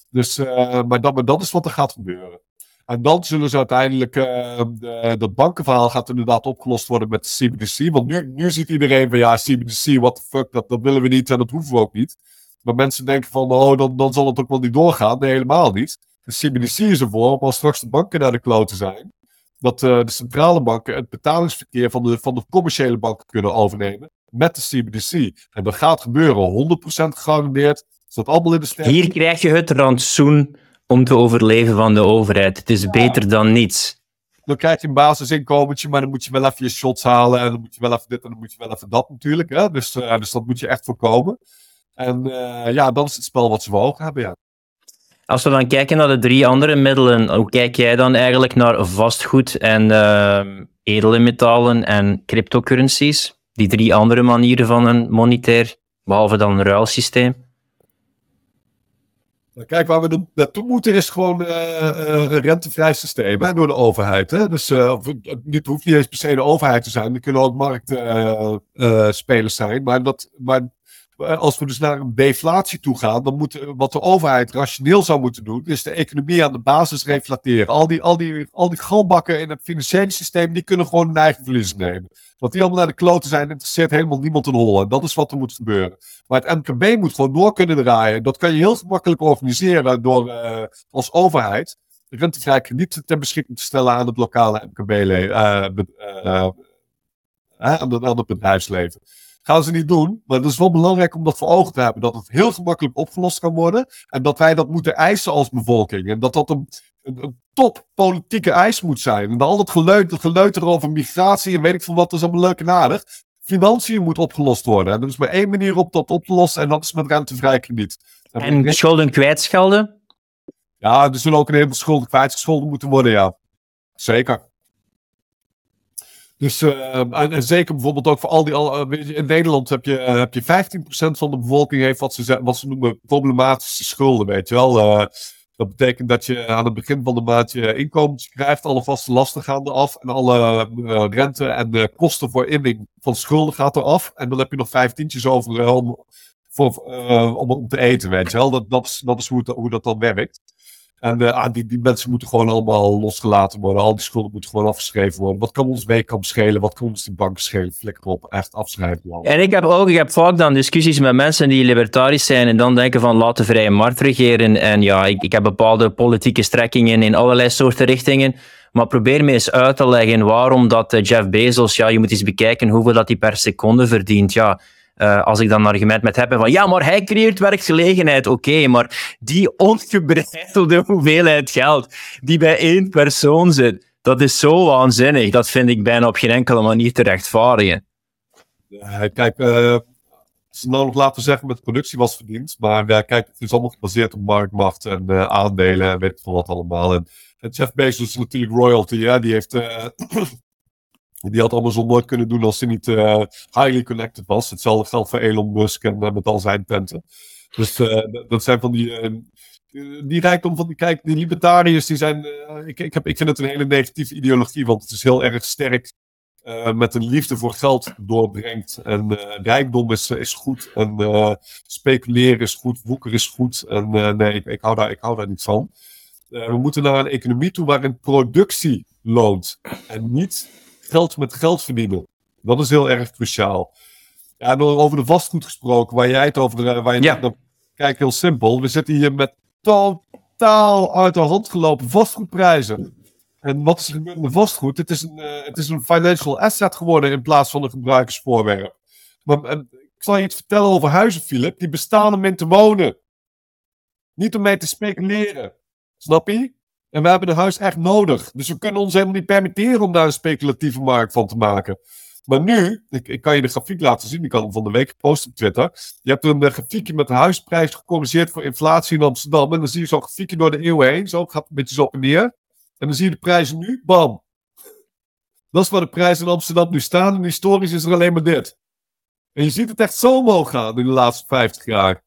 Dus, maar, dat, maar dat is wat er gaat gebeuren. En dan zullen ze uiteindelijk, de, dat bankenverhaal gaat inderdaad opgelost worden met CBDC. Want nu, nu ziet iedereen van ja, CBDC, what the fuck, dat, willen we niet en dat hoeven we ook niet. Maar mensen denken van, oh, dan, dan zal het ook wel niet doorgaan. Nee, helemaal niet. De CBDC is ervoor om als straks de banken naar de kloten zijn. Dat uh, de centrale banken het betalingsverkeer van de, van de commerciële banken kunnen overnemen met de CBDC. En dat gaat gebeuren, 100% gegarandeerd. Dat allemaal in de sterren. Hier krijg je het rantsoen om te overleven van de overheid. Het is beter dan niets. Dan krijg je een basisinkomentje, maar dan moet je wel even je shots halen. En dan moet je wel even dit en dan moet je wel even dat natuurlijk. Hè? Dus, uh, dus dat moet je echt voorkomen. En uh, ja, dat is het spel wat ze voor ogen hebben, ja. Als we dan kijken naar de drie andere middelen, hoe kijk jij dan eigenlijk naar vastgoed en uh, edele metalen en cryptocurrencies? Die drie andere manieren van een monetair, behalve dan een ruilsysteem? Kijk, waar we naartoe moeten is gewoon uh, uh, rentevrij systeem door de overheid. Hè? Dus uh, het hoeft niet eens per se de overheid te zijn. Er kunnen ook marktspelers zijn. Maar, dat, maar als we dus naar een deflatie toe gaan, dan moet wat de overheid rationeel zou moeten doen, is de economie aan de basis reflateren. Al die, al die, al die galbakken in het financiële systeem, die kunnen gewoon hun eigen verlies nemen. Want die allemaal naar de kloten zijn, interesseert helemaal niemand in hollen. Dat is wat er moet gebeuren. Maar het MKB moet gewoon door kunnen draaien. Dat kan je heel gemakkelijk organiseren door uh, als overheid rentevrij krediet ter beschikking te stellen aan het lokale MKB, uh, aan, aan het bedrijfsleven. Gaan ze niet doen, maar het is wel belangrijk om dat voor ogen te hebben. Dat het heel gemakkelijk opgelost kan worden. En dat wij dat moeten eisen als bevolking. En dat dat een, een, top politieke eis moet zijn. En al dat geleuter, geleuter over migratie en weet ik veel wat, is allemaal leuk en aardig. Financiën moet opgelost worden. En er is maar één manier op dat op te lossen en dat is met rentevrij krediet. En, en schulden kwijtschelden? Ja, er zullen ook een heleboel schulden kwijtgescholden moeten worden, ja. Zeker. Dus, uh, en, zeker bijvoorbeeld ook voor al die. Al, uh, in Nederland heb je, uh, heb je 15% van de bevolking heeft wat ze, wat noemen problematische schulden, weet je wel. Dat betekent dat je aan het begin van de maand je inkomens krijgt, alle vaste lasten gaan eraf en alle uh, rente en kosten voor inning van schulden gaat eraf. En dan heb je nog vijftientjes over om, voor, om, om te eten, weet je wel. Dat, dat, is, dat is hoe, het, hoe dat dan werkt. En uh, ah, die, mensen moeten gewoon allemaal losgelaten worden. Al die schulden moeten gewoon afgeschreven worden. Wat kan ons weekkamp schelen? Wat kan ons die bank schelen? Flikker op, echt afschrijven. En ik heb ook, ik heb vaak dan discussies met mensen die libertarisch zijn en dan denken van laat de vrije markt regeren. En ja, ik, ik heb bepaalde politieke strekkingen in allerlei soorten richtingen. Maar probeer me eens uit te leggen waarom dat eh, Jeff Bezos, ja, je moet eens bekijken hoeveel dat hij per seconde verdient. Ja, uh, als ik dan een argument met heb van ja, maar hij creëert werkgelegenheid. Oké, maar die ongebreidelde hoeveelheid geld die bij één persoon zit, dat is zo waanzinnig. Dat vind ik bijna op geen enkele manier te rechtvaardigen. Kijk, uh, nog laten zeggen met productie was verdiend. Maar kijk, het is allemaal gebaseerd op marktmacht en aandelen en weet ik veel wat allemaal. En, Jeff Bezos is natuurlijk royalty, ja, die heeft die had Amazon nooit kunnen doen als ze niet uh, highly connected was. Hetzelfde geldt voor Elon Musk en uh, met al zijn penten. Dus uh, dat zijn van die, die rijkdom van die, kijk, die libertariërs, die zijn, ik, ik, heb, ik vind het een hele negatieve ideologie, want het is heel erg sterk met een liefde voor geld doorbrengt. En rijkdom is, is goed en speculeren is goed, woeker is goed. En nee, ik, ik, hou daar, ik hou daar niet van. we moeten naar een economie toe waarin productie loont en niet geld met geld verdienen. Dat is heel erg cruciaal. Ja, over de vastgoed gesproken, waar jij het over, eh, waar je ja. net, kijk, heel simpel. We zitten hier met totaal uit de hand gelopen vastgoedprijzen. En wat is er gebeurd met vastgoed? Het is, een, uh, het is een financial asset geworden in plaats van een gebruikersvoorwerp. Maar en, ik zal je iets vertellen over huizen, Philip. Die bestaan om in te wonen. Niet om mee te speculeren. Snap je? En we hebben een huis echt nodig. Dus we kunnen ons helemaal niet permitteren om daar een speculatieve markt van te maken. Maar nu, ik, kan je de grafiek laten zien, die kan hem van de week gepost op Twitter. Je hebt een, grafiekje met de huisprijs gecorrigeerd voor inflatie in Amsterdam. En dan zie je zo'n grafiekje door de eeuwen heen. Zo gaat een beetje zo op en neer. En dan zie je de prijzen nu, bam. Dat is waar de prijzen in Amsterdam nu staan. En historisch is er alleen maar dit. En je ziet het echt zo omhoog gaan in de laatste 50 jaar.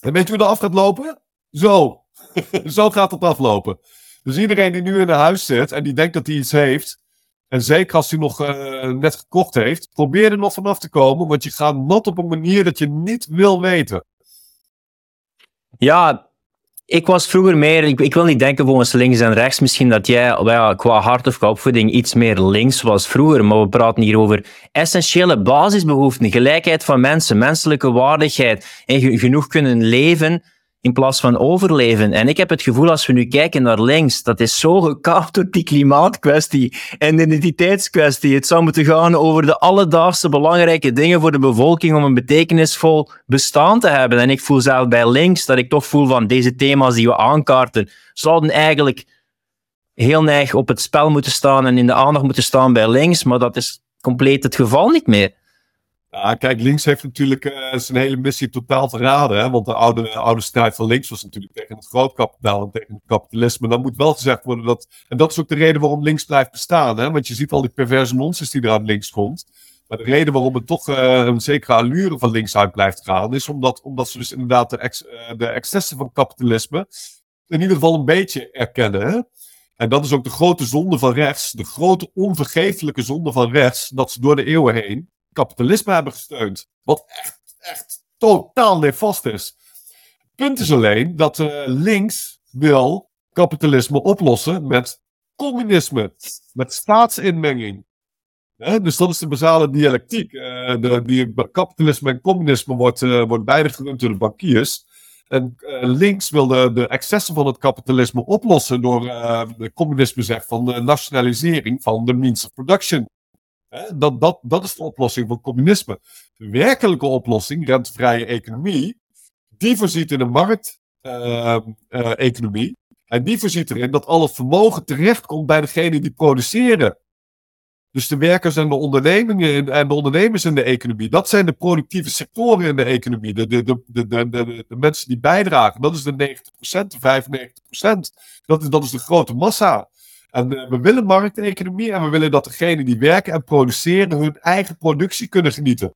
En weet je hoe dat af gaat lopen? Zo. zo gaat het aflopen. Dus iedereen die nu in een huis zit en die denkt dat hij iets heeft, en zeker als hij nog uh, net gekocht heeft, probeer er nog vanaf te komen, want je gaat nat op een manier dat je niet wil weten. Ja, ik was vroeger meer, ik, ik wil niet denken volgens links en rechts, misschien dat jij ja, qua hart of qua opvoeding iets meer links was vroeger, maar we praten hier over essentiële basisbehoeften, gelijkheid van mensen, menselijke waardigheid en genoeg kunnen leven in plaats van overleven. En ik heb het gevoel, als we nu kijken naar links, dat is zo gekaapt door die klimaatkwestie en de identiteitskwestie. Het zou moeten gaan over de alledaagse belangrijke dingen voor de bevolking om een betekenisvol bestaan te hebben. En ik voel zelf bij links dat ik toch voel van deze thema's die we aankaarten, zouden eigenlijk heel neig op het spel moeten staan en in de aandacht moeten staan bij links, maar dat is compleet het geval niet meer. Ja, kijk, links heeft natuurlijk uh, zijn hele missie totaal verraden. Hè? Want de oude, oude strijd van links was natuurlijk tegen het grootkapitaal en tegen het kapitalisme. Dan moet wel gezegd worden dat. En dat is ook de reden waarom links blijft bestaan. Hè? Want je ziet al die perverse nonsens die er aan links komt. Maar de reden waarom het toch uh, een zekere allure van links uit blijft gaan, is omdat, omdat ze dus inderdaad de, ex, uh, de excessen van kapitalisme in ieder geval een beetje erkennen. Hè? En dat is ook de grote zonde van rechts, de grote onvergeeflijke zonde van rechts, dat ze door de eeuwen heen kapitalisme hebben gesteund. Wat echt, echt totaal nefast is. Punt is alleen dat uh, links wil kapitalisme oplossen met communisme, met staatsinmenging. dus dat is de basale dialectiek. Uh, die, kapitalisme en communisme wordt, uh, wordt beide gerund door de bankiers. En links wil de, de excessen van het kapitalisme oplossen door de communisme zegt van de nationalisering van de means of production. Dat, dat, dat is de oplossing van communisme. De werkelijke oplossing, rentevrije economie, die voorziet in een markteconomie. Uh, uh, en die voorziet erin dat al het vermogen terechtkomt bij degene die produceren. Dus de werkers en de ondernemingen en de ondernemers in de economie, dat zijn de productieve sectoren in de economie. De, de, de, de, de mensen die bijdragen, dat is de 90%, de 95%. Dat is, dat is de grote massa. En uh, we willen markteconomie en we willen dat degenen die werken en produceren hun eigen productie kunnen genieten.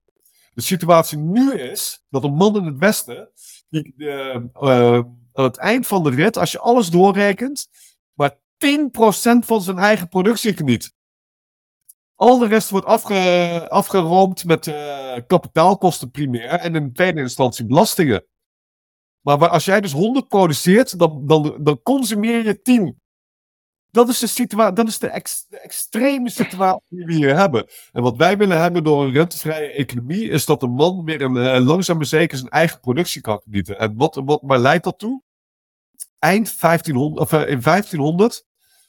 De situatie nu is dat een man in het Westen, die, uh, uh, aan het eind van de rit, als je alles doorrekent, maar 10% van zijn eigen productie geniet. Al de rest wordt afge, afgeroomd met kapitaalkosten primair en in tweede instantie belastingen. Maar als jij dus 100 produceert, dan, dan, dan consumeer je 10. Dat is de, situatie, dat is de, ex, de, extreme situatie die we hier hebben. En wat wij willen hebben door een rentevrije economie, is dat de man weer een, uh, langzaam maar zeker zijn eigen productie kan genieten. En wat, wat, waar leidt dat toe? Eind 1500, of, uh, in 1500,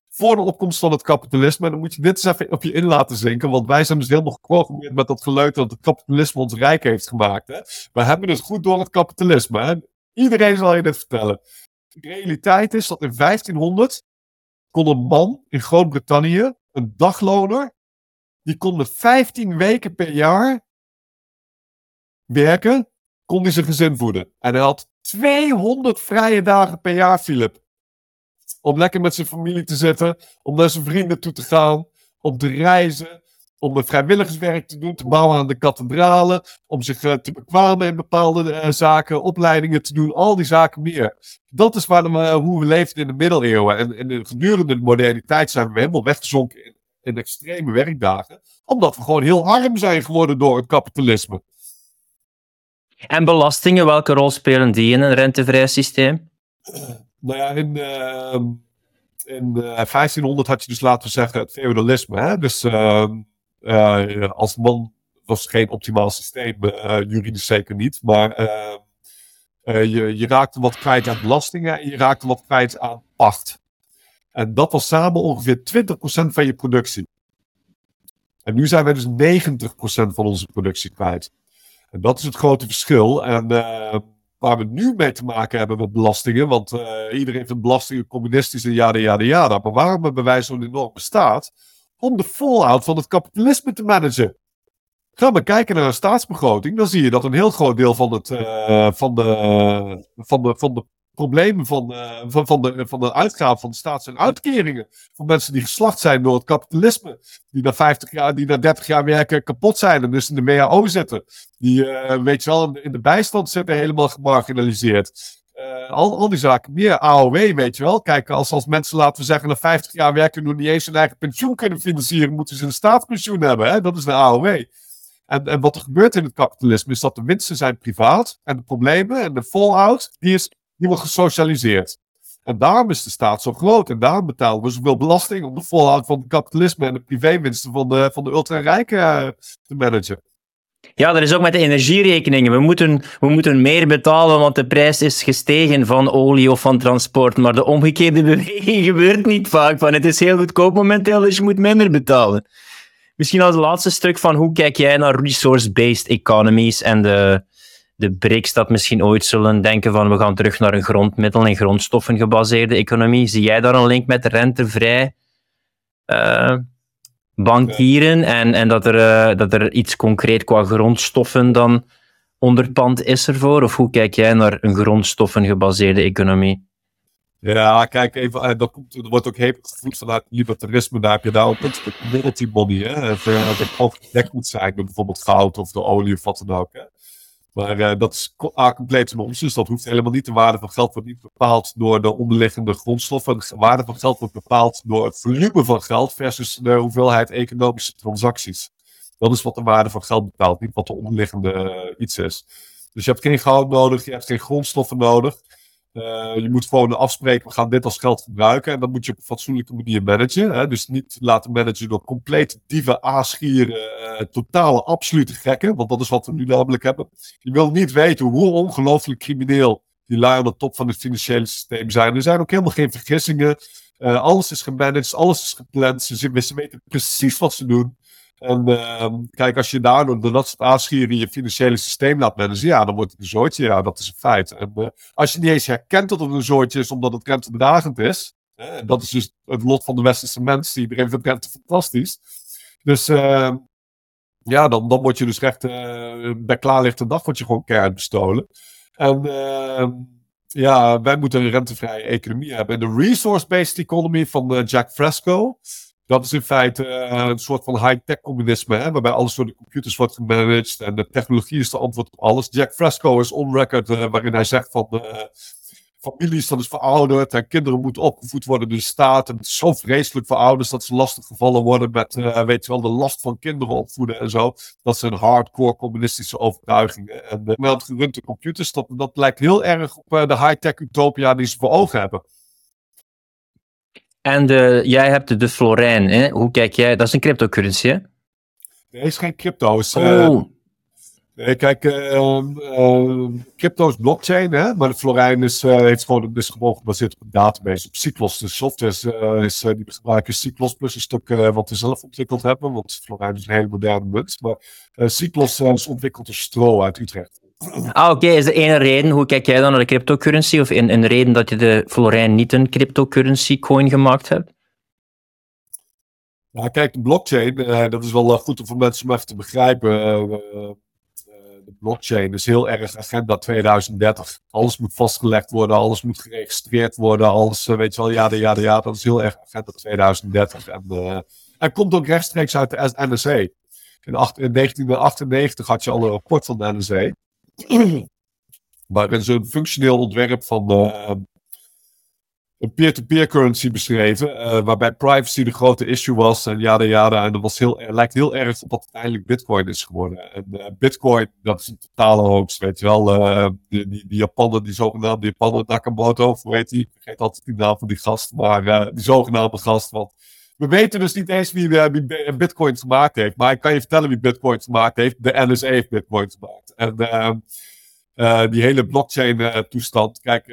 voor de opkomst van het kapitalisme, en dan moet je dit eens even op je in laten zinken, want wij zijn dus helemaal geprogrammeerd met dat geluid dat het kapitalisme ons rijk heeft gemaakt. Hè? We hebben het goed door het kapitalisme. Iedereen zal je dit vertellen. De realiteit is dat in 1500 kon een man in Groot-Brittannië, een dagloner, die kon met 15 weken per jaar werken, kon hij zijn gezin voeden. En hij had 200 vrije dagen per jaar, Philip. Om lekker met zijn familie te zitten, om naar zijn vrienden toe te gaan, om te reizen, om vrijwilligerswerk te doen, te bouwen aan de kathedralen, om zich uh, te bekwamen in bepaalde uh, zaken, opleidingen te doen, al die zaken meer. Dat is waar we, hoe we leefden in de middeleeuwen. En, en gedurende de moderniteit zijn we helemaal weggezonken in, in extreme werkdagen, omdat we gewoon heel arm zijn geworden door het kapitalisme. En belastingen, welke rol spelen die in een rentevrij systeem? Nou ja, in, uh, in 1500 had je dus, laten we zeggen, het feudalisme. Hè? Dus ehm, uh, als man was geen optimaal systeem, uh, juridisch zeker niet. Maar je, je raakte wat kwijt aan belastingen en je raakte wat kwijt aan pacht. En dat was samen ongeveer 20% van je productie. En nu zijn wij dus 90% van onze productie kwijt. En dat is het grote verschil. En waar we nu mee te maken hebben met belastingen, want iedereen vindt belastingen communistisch en ja, ja, ja. Maar waarom hebben wij zo'n enorme staat? Om de fallout van het kapitalisme te managen. Ga maar kijken naar een staatsbegroting, dan zie je dat een heel groot deel van, het, uh, van, de, van, de, van de problemen van, uh, van, van, de, van de uitgaven van de staat zijn uitkeringen. Voor mensen die geslacht zijn door het kapitalisme. Die na 50 jaar, die na 30 jaar werken kapot zijn en dus in de WHO zitten. Die, uh, weet je wel, in de bijstand zitten helemaal gemarginaliseerd. Uh, al, al die zaken. Meer AOW, weet je wel. Kijk, als, als mensen, laten we zeggen, na 50 jaar werken, nog niet eens hun eigen pensioen kunnen financieren, moeten ze een staatspensioen hebben. Hè? Dat is de AOW. En, en wat er gebeurt in het kapitalisme is dat de winsten zijn privaat en de problemen en de fallout, die, is, die wordt gesocialiseerd. En daarom is de staat zo groot. En daarom betalen we zoveel belasting om de fallout van het kapitalisme en de privéwinsten van de, van de ultra-rijken uh, te managen. Ja, dat is ook met de energierekeningen. We moeten, we moeten meer betalen, want de prijs is gestegen van olie of van transport. Maar de omgekeerde beweging gebeurt niet vaak. Van het is heel goedkoop momenteel, dus je moet minder betalen. Misschien als laatste stuk van hoe kijk jij naar resource-based economies en de, de BRICS dat misschien ooit zullen denken van we gaan terug naar een grondmiddel- en grondstoffen gebaseerde economie. Zie jij daar een link met rentevrij uh, bankieren en, en dat, er, uh, dat er iets concreet qua grondstoffen dan onderpand is ervoor? Of hoe kijk jij naar een grondstoffen gebaseerde economie? Ja, kijk, even, uh, dat, komt, er wordt ook hevig gevoed vanuit libertarisme. Daar heb je daar het commodity money. Hè? Dat het gedekt moet zijn door bijvoorbeeld goud of de olie of wat dan ook. Hè? Maar uh, dat is compleet onzin. Dat hoeft helemaal niet. De waarde van geld wordt niet bepaald door de onderliggende grondstoffen. De waarde van geld wordt bepaald door het volume van geld versus de hoeveelheid economische transacties. Dat is wat de waarde van geld bepaalt, niet wat de onderliggende uh, iets is. Dus je hebt geen goud nodig, je hebt geen grondstoffen nodig. Uh, je moet gewoon afspreken, we gaan dit als geld gebruiken. En dat moet je op een fatsoenlijke manier managen. Hè? Dus niet laten managen door compleet dieven, aasgieren, uh, totale, absolute gekken. Want dat is wat we nu namelijk hebben. Je wil niet weten hoe ongelooflijk crimineel die lui aan de top van het financiële systeem zijn. Er zijn ook helemaal geen vergissingen. Uh, alles is gemanaged, alles is gepland. Ze, ze weten precies wat ze doen. En uh, kijk, als je daardoor de dat soort aanschieren je financiële systeem laat managen, ja, dan wordt het een zoortje. Ja, dat is een feit. En uh, als je niet eens herkent dat het een zoortje is, omdat het rentedragend is, uh, dat is dus het lot van de westerse mensen. Iedereen vindt rente fantastisch. Dus uh, ja, dan, dan word je dus recht bij klaarlichte dag word je gewoon keihard bestolen. En ehm, ja, wij moeten een rentevrije economie hebben. En de resource-based economy van Jack Fresco, dat is in feite uh, een soort van high-tech communisme, hè, waarbij alles door de computers wordt gemanaged en de technologie is de antwoord op alles. Jack Fresco is on record uh, waarin hij zegt van uh, families, dat is verouderd. En kinderen moeten opgevoed worden door de staat. En het is zo vreselijk voor ouders dat ze lastig gevallen worden met, weet je wel, de last van kinderen opvoeden en zo. Dat zijn hardcore communistische overtuigingen. En uh, met gerunde computers, dat, dat lijkt heel erg op de high-tech utopia die ze voor ogen hebben. En de, jij hebt de Florijn, hè? hoe kijk jij? Dat is een cryptocurrency, hè? Nee, is geen crypto. Is, oh. Kijk, uh, crypto is blockchain, hè? maar de Florijn is, uh, heeft gewoon, is gewoon gebaseerd op een database, op Cyclos. De software is, uh, die gebruiken Cyclos plus een stuk wat we zelf ontwikkeld hebben, want Florijn is een hele moderne munt. Maar Cyclos is ontwikkeld door Stro uit Utrecht. Ah, oké. Is de ene reden, hoe kijk jij dan naar de cryptocurrency? Of een, een reden dat je de Florijn niet een cryptocurrency coin gemaakt hebt? Ja, kijk, de blockchain, dat is wel goed om voor mensen om even te begrijpen de blockchain is heel erg agenda 2030. Alles moet vastgelegd worden, alles moet geregistreerd worden, alles, eh, weet je wel, ja, ja, ja, dat is heel erg agenda 2030. En hij komt ook rechtstreeks uit de NSA. In, 1998 had je al een rapport van de NSA. Waarin ze een functioneel ontwerp van uh, een peer-to-peer currency beschreven, uh, waarbij privacy de grote issue was en ja, ja, en dat was heel, lijkt heel erg op wat uiteindelijk Bitcoin is geworden. En uh, Bitcoin, dat is een totale hoax, weet je wel. Die, die, die Japaner, die zogenaamde Japaner Nakamoto, hoe heet die? Ik vergeet altijd die naam van die gast, maar die zogenaamde gast, want we weten dus niet eens wie, wie Bitcoin gemaakt heeft, maar ik kan je vertellen wie Bitcoin gemaakt heeft. De NSA heeft Bitcoin gemaakt. En die hele blockchain toestand, kijk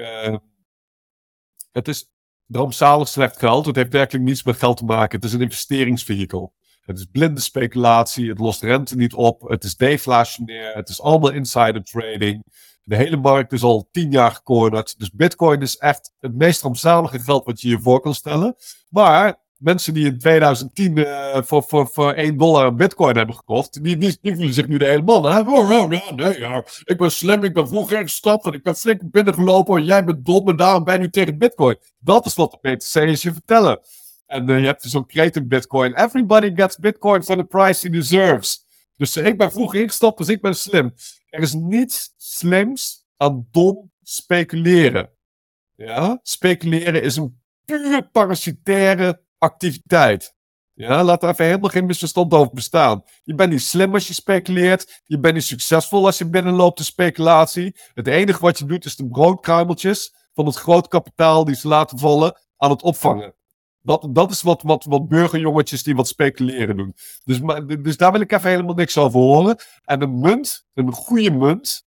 het is rampzalig slecht geld. Het heeft werkelijk niets met geld te maken. Het is een investeringsvehikel. Het is blinde speculatie. Het lost rente niet op. Het is deflationair. Het is allemaal insider trading. De hele markt is al tien jaar gecornerd. Dus Bitcoin is echt het meest rampzalige geld wat je je voor kan stellen. Maar mensen die in 2010 uh, eh, voor, voor, voor 1 dollar bitcoin hebben gekocht, die, die, die voelen zich nu de hele man. Hè? Oh, oh, ja, nee. Ik ben slim, ik ben vroeger gestapt en ik ben flink binnengelopen. Jij bent dom en daarom ben je nu tegen bitcoin. Dat is wat de BTC je vertellen. En uh, je hebt dus zo'n creative bitcoin. Everybody gets bitcoin for the price he deserves. Dus uh, ik ben vroeger ingestapt, dus ik ben slim. Er is niets slims aan dom speculeren. Ja? Speculeren is een pure parasitaire activiteit. Ja, laat er even helemaal geen misverstand over bestaan. Je bent niet slim als je speculeert. Je bent niet succesvol als je binnenloopt de speculatie. Het enige wat je doet is de broodkruimeltjes van het groot kapitaal die ze laten vallen aan het opvangen. Dat, dat is wat, wat, wat burgerjongetjes die wat speculeren doen. Dus, dus daar wil ik even helemaal niks over horen. En een munt, een goede munt,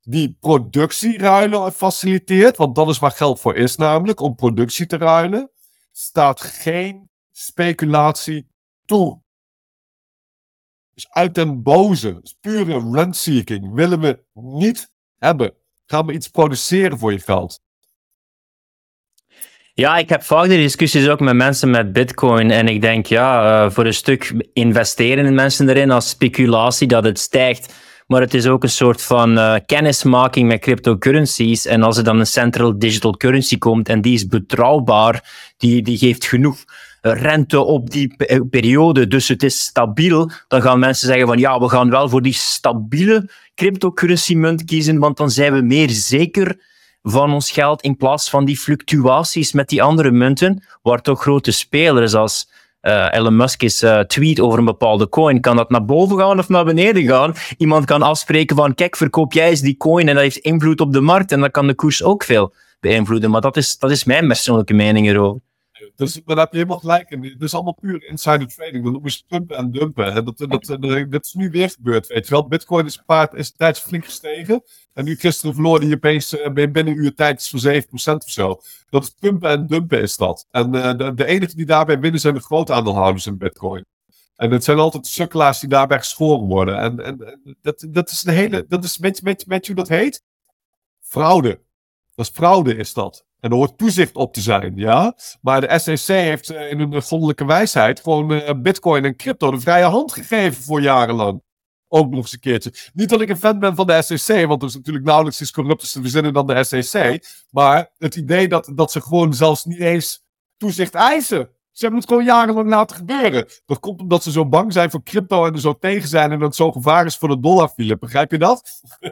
die productie ruilen faciliteert, want dat is waar geld voor is namelijk, om productie te ruilen staat geen speculatie toe. Dus uit den boze, pure rent-seeking, willen we niet hebben. Gaan we iets produceren voor je geld? Ja, ik heb vaak de discussies ook met mensen met Bitcoin. En ik denk, ja, uh, voor een stuk investeren in mensen erin als speculatie dat het stijgt maar het is ook een soort van uh, kennismaking met cryptocurrencies. En als er dan een central digital currency komt en die is betrouwbaar, die, die geeft genoeg rente op die periode, dus het is stabiel, dan gaan mensen zeggen van ja, we gaan wel voor die stabiele cryptocurrency munt kiezen, want dan zijn we meer zeker van ons geld in plaats van die fluctuaties met die andere munten, waar toch grote spelers als uh, Elon Musk is uh, tweet over een bepaalde coin, kan dat naar boven gaan of naar beneden gaan? Iemand kan afspreken van, kijk, verkoop jij eens die coin en dat heeft invloed op de markt en dat kan de koers ook veel beïnvloeden. Maar dat is, dat is mijn persoonlijke mening erover. Dus daar heb je helemaal gelijk in. Het is allemaal puur insider trading. Dat noemen ze pumpen en dumpen. Dat, dat, dat, is nu weer gebeurd, weet je wel. Bitcoin is, paard, is flink gestegen. En nu gisteren verloor die opeens uh, binnen een uur tijd voor 7% of zo. Dat is pumpen en dumpen is dat. En uh, de, enige die daarbij winnen zijn de grote aandeelhouders in Bitcoin. En het zijn altijd sukkelaars die daarbij geschoren worden. En, en dat, dat is een hele. Dat is met, met, met hoe dat heet? Fraude. Dat is fraude, is dat. En er hoort toezicht op te zijn, ja. Maar de SEC heeft uh, in hun goddelijke wijsheid gewoon uh, bitcoin en crypto de vrije hand gegeven voor jarenlang. Ook nog eens een keertje. Niet dat ik een fan ben van de SEC, want er is natuurlijk nauwelijks iets corruptes te verzinnen dan de SEC. Maar het idee dat, dat ze gewoon zelfs niet eens toezicht eisen. Ze hebben het gewoon jarenlang laten gebeuren. Dat komt omdat ze zo bang zijn voor crypto en er zo tegen zijn en dat het zo gevaar is voor de dollar, Philip. Begrijp je dat?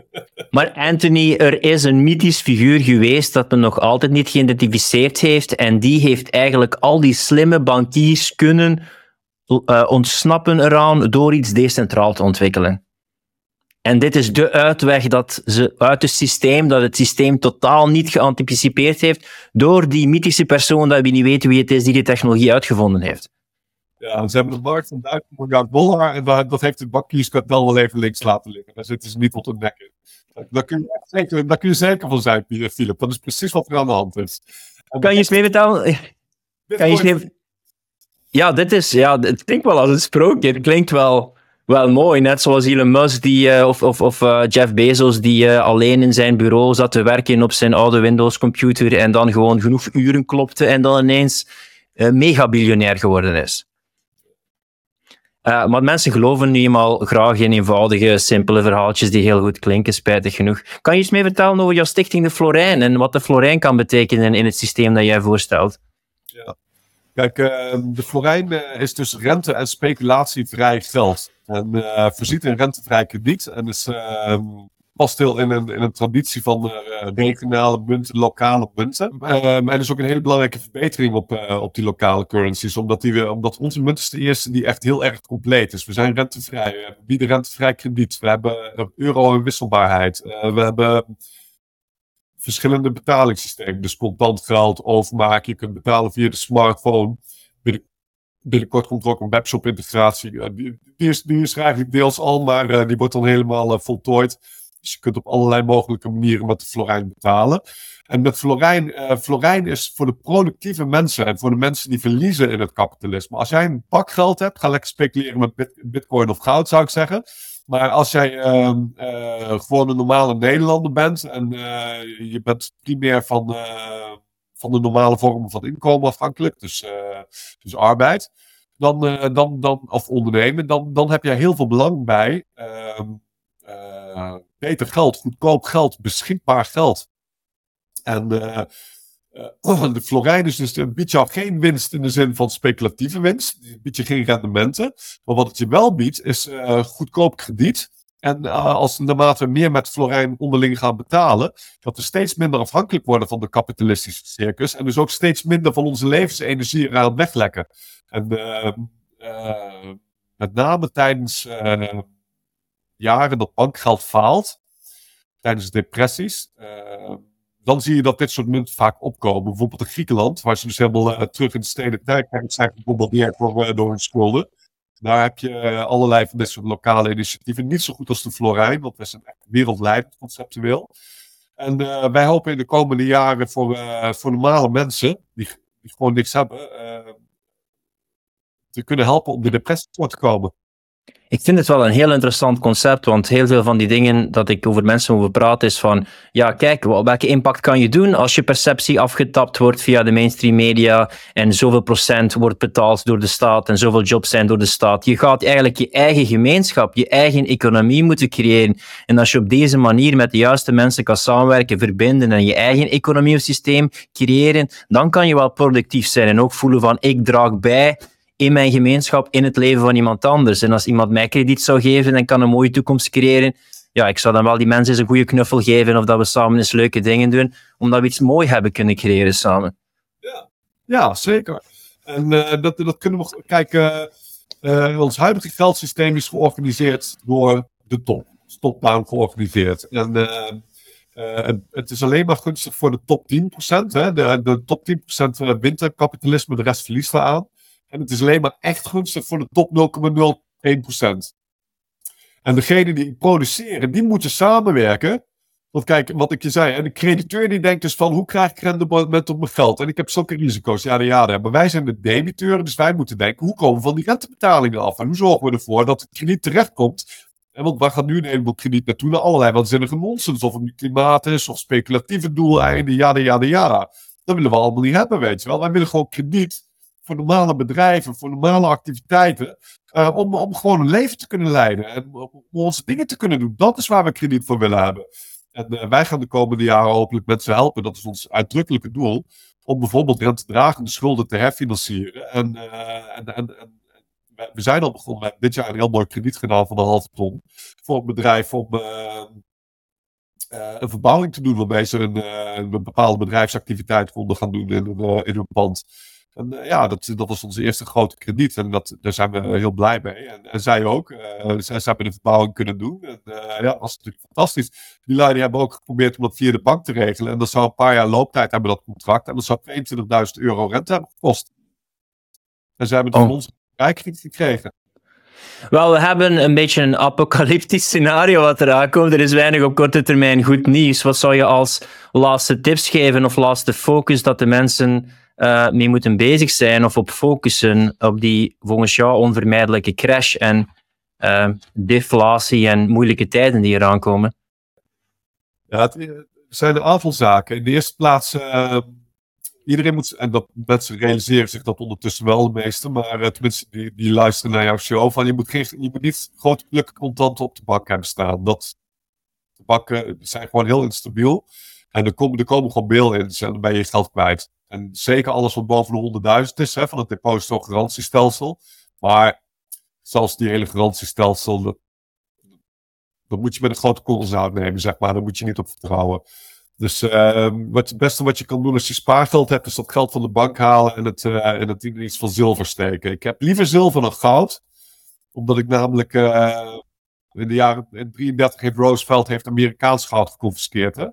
Maar Anthony, er is een mythisch figuur geweest dat men nog altijd niet geïdentificeerd heeft. En die heeft eigenlijk al die slimme bankiers kunnen uh, ontsnappen eraan door iets decentraal te ontwikkelen. En dit is de uitweg dat ze uit het systeem, dat het systeem totaal niet geanticipeerd heeft door die mythische persoon dat we niet weten wie het is die die technologie uitgevonden heeft. Ja, ze hebben een markt van 1000 miljard dollar en dat heeft het bankierskartel wel even links laten liggen. Daar zitten ze niet op de nek Daar kun je, zeker, daar kun je zeker van zijn, Philip. Dat is precies wat er aan de hand is. kan je eens mee vertellen? Kan je eens Ja, dit is, ja, het klinkt wel als een sprookje. Het klinkt wel wel mooi. Net zoals Elon Musk die, uh, of, of, of uh, Jeff Bezos, die uh, alleen in zijn bureau zat te werken op zijn oude Windows-computer en dan gewoon genoeg uren klopte en dan ineens megabiljonair geworden is. maar mensen geloven nu eenmaal graag in eenvoudige, simpele verhaaltjes die heel goed klinken, spijtig genoeg. Kan je iets meer vertellen over jouw stichting De Florijn en wat de Florijn kan betekenen in het systeem dat jij voorstelt? Kijk, de Florijn is dus rente- en speculatievrij geld. En uh, voorziet in rentevrij krediet. En is uh, past heel in een, in een traditie van regionale munten, lokale munten. Um, en is ook een hele belangrijke verbetering op, op die lokale currencies. Omdat, die we, omdat onze munt is de eerste die echt heel erg compleet is. We zijn rentevrij. We bieden rentevrij krediet. We hebben euro en wisselbaarheid. we hebben verschillende betalingssystemen. Dus contant geld overmaken. Je kunt betalen via de smartphone binnenkort komt er ook een webshop-integratie. die, die, is, is eigenlijk deels al, maar uh, die wordt dan helemaal uh, voltooid. Dus je kunt op allerlei mogelijke manieren met de Florijn betalen. En met Florijn, uh, Florijn is voor de productieve mensen en voor de mensen die verliezen in het kapitalisme. Als jij een pak geld hebt, ga lekker speculeren met bitcoin of goud, zou ik zeggen. Maar als jij ehm, gewoon een normale Nederlander bent en je bent primair van van de normale vormen van inkomen afhankelijk, dus, dus arbeid, dan, dan, dan, of ondernemen, dan, dan heb jij heel veel belang bij uh, beter geld, goedkoop geld, beschikbaar geld. En de Florijn is dus, biedt jou geen winst in de zin van speculatieve winst, die biedt je geen rendementen, maar wat het je wel biedt is goedkoop krediet en uh, als naarmate we meer met Florijn onderling gaan betalen, dat we steeds minder afhankelijk worden van de kapitalistische circus. En dus ook steeds minder van onze levensenergie eraan weglekken. En uh, uh, met name tijdens eh, jaren dat bankgeld faalt, tijdens depressies, dan zie je dat dit soort munten vaak opkomen. Bijvoorbeeld in Griekenland, waar ze dus helemaal terug in de steden tijd zijn gebombardeerd door, door hun schulden. Daar heb je eh, allerlei van dit soort lokale initiatieven. Niet zo goed als de Florijn, want we zijn echt wereldleidend conceptueel. En wij hopen in de komende jaren voor, voor normale mensen, die, die gewoon niks hebben, te kunnen helpen om de depressie voor te komen. Ik vind het wel een heel interessant concept, want heel veel van die dingen dat ik over mensen over praat is van, ja kijk, welke impact kan je doen als je perceptie afgetapt wordt via de mainstream media en zoveel procent wordt betaald door de staat en zoveel jobs zijn door de staat. Je gaat eigenlijk je eigen gemeenschap, je eigen economie moeten creëren. En als je op deze manier met de juiste mensen kan samenwerken, verbinden en je eigen economie of systeem creëren, dan kan je wel productief zijn en ook voelen van, ik draag bij in mijn gemeenschap, in het leven van iemand anders. En als iemand mij krediet zou geven en kan een mooie toekomst creëren, ja, ik zou dan wel die mensen eens een goede knuffel geven of dat we samen eens leuke dingen doen, omdat we iets mooi hebben kunnen creëren samen. Ja, ja zeker. En uh, dat, dat kunnen we kijken. Uh, ons huidige geldsysteem is georganiseerd door de top. Top-down georganiseerd. En het is alleen maar gunstig voor de top 10%. Hè? De, de top 10% wint het kapitalisme, de rest verliest eraan. En het is alleen maar echt gunstig voor de top 0,01%. En degene die produceren, die moeten samenwerken. Want kijk, wat ik je zei, en de crediteur die denkt dus van hoe krijg ik rendement op mijn geld? En ik heb zulke risico's, ja, ja, ja. Maar wij zijn de debiteuren, dus wij moeten denken, hoe komen we van die rentebetalingen af? En hoe zorgen we ervoor dat het krediet terechtkomt? En want waar gaat nu een heleboel krediet naartoe? Naar allerlei waanzinnige nonsens. Of het nu klimaat is, of speculatieve doeleinden, ja, ja, ja. Dat willen we allemaal niet hebben, weet je wel. Wij willen gewoon krediet voor normale bedrijven, voor normale activiteiten. Uh, om, om gewoon een leven te kunnen leiden en om onze dingen te kunnen doen. Dat is waar we krediet voor willen hebben. En uh, wij gaan de komende jaren hopelijk mensen helpen, dat is ons uitdrukkelijke doel, om bijvoorbeeld rentedragende schulden te herfinancieren. En, en, en, en, we zijn al begonnen met dit jaar een heel mooi krediet gedaan van een halve ton voor een bedrijf om een verbouwing te doen waarmee ze een, bepaalde bedrijfsactiviteit konden gaan doen in in een pand. En uh, ja, dat, dat was onze eerste grote krediet. En dat, daar zijn we heel blij mee. En, en zij ook. Uh, zij, hebben de verbouwing kunnen doen. En uh, ja, dat was natuurlijk fantastisch. Die lui hebben ook geprobeerd om dat via de bank te regelen. En dat zou een paar jaar looptijd hebben, dat contract. En dat zou 22.000 euro rente hebben gekost. En ze hebben het oh. van ons rijkrediet gekregen. Wel, we hebben een beetje een apocalyptisch scenario wat eraan komt. Er is weinig op korte termijn goed nieuws. Wat zou je als laatste tips geven of laatste focus dat de mensen uh, mee moeten bezig zijn of op focussen op die volgens jou onvermijdelijke crash en uh, deflatie en moeilijke tijden die eraan komen? Ja, het zijn een aantal zaken. In de eerste plaats, iedereen moet, en dat mensen realiseren zich dat ondertussen wel de meeste, maar tenminste die, die luisteren naar jouw show, van je moet, geen, je moet niet grote plukken contanten op de bank hebben staan. Dat, de banken zijn gewoon heel instabiel. En er komen, er komen gewoon mail in en dan ben je geld kwijt. En zeker alles wat boven de 100.000 is, hè, van het depositogarantiestelsel. Maar zelfs die hele garantiestelsel, dat, moet je met een grote korrels uitnemen, zeg maar. Daar moet je niet op vertrouwen. Dus uh, wat, het beste wat je kan doen als je spaargeld hebt, is dat geld van de bank halen en het, en het in iets van zilver steken. Ik heb liever zilver dan goud. Omdat ik namelijk uh, in de jaren in 33 heeft Roosevelt heeft Amerikaans goud geconfiskeerd. Hè?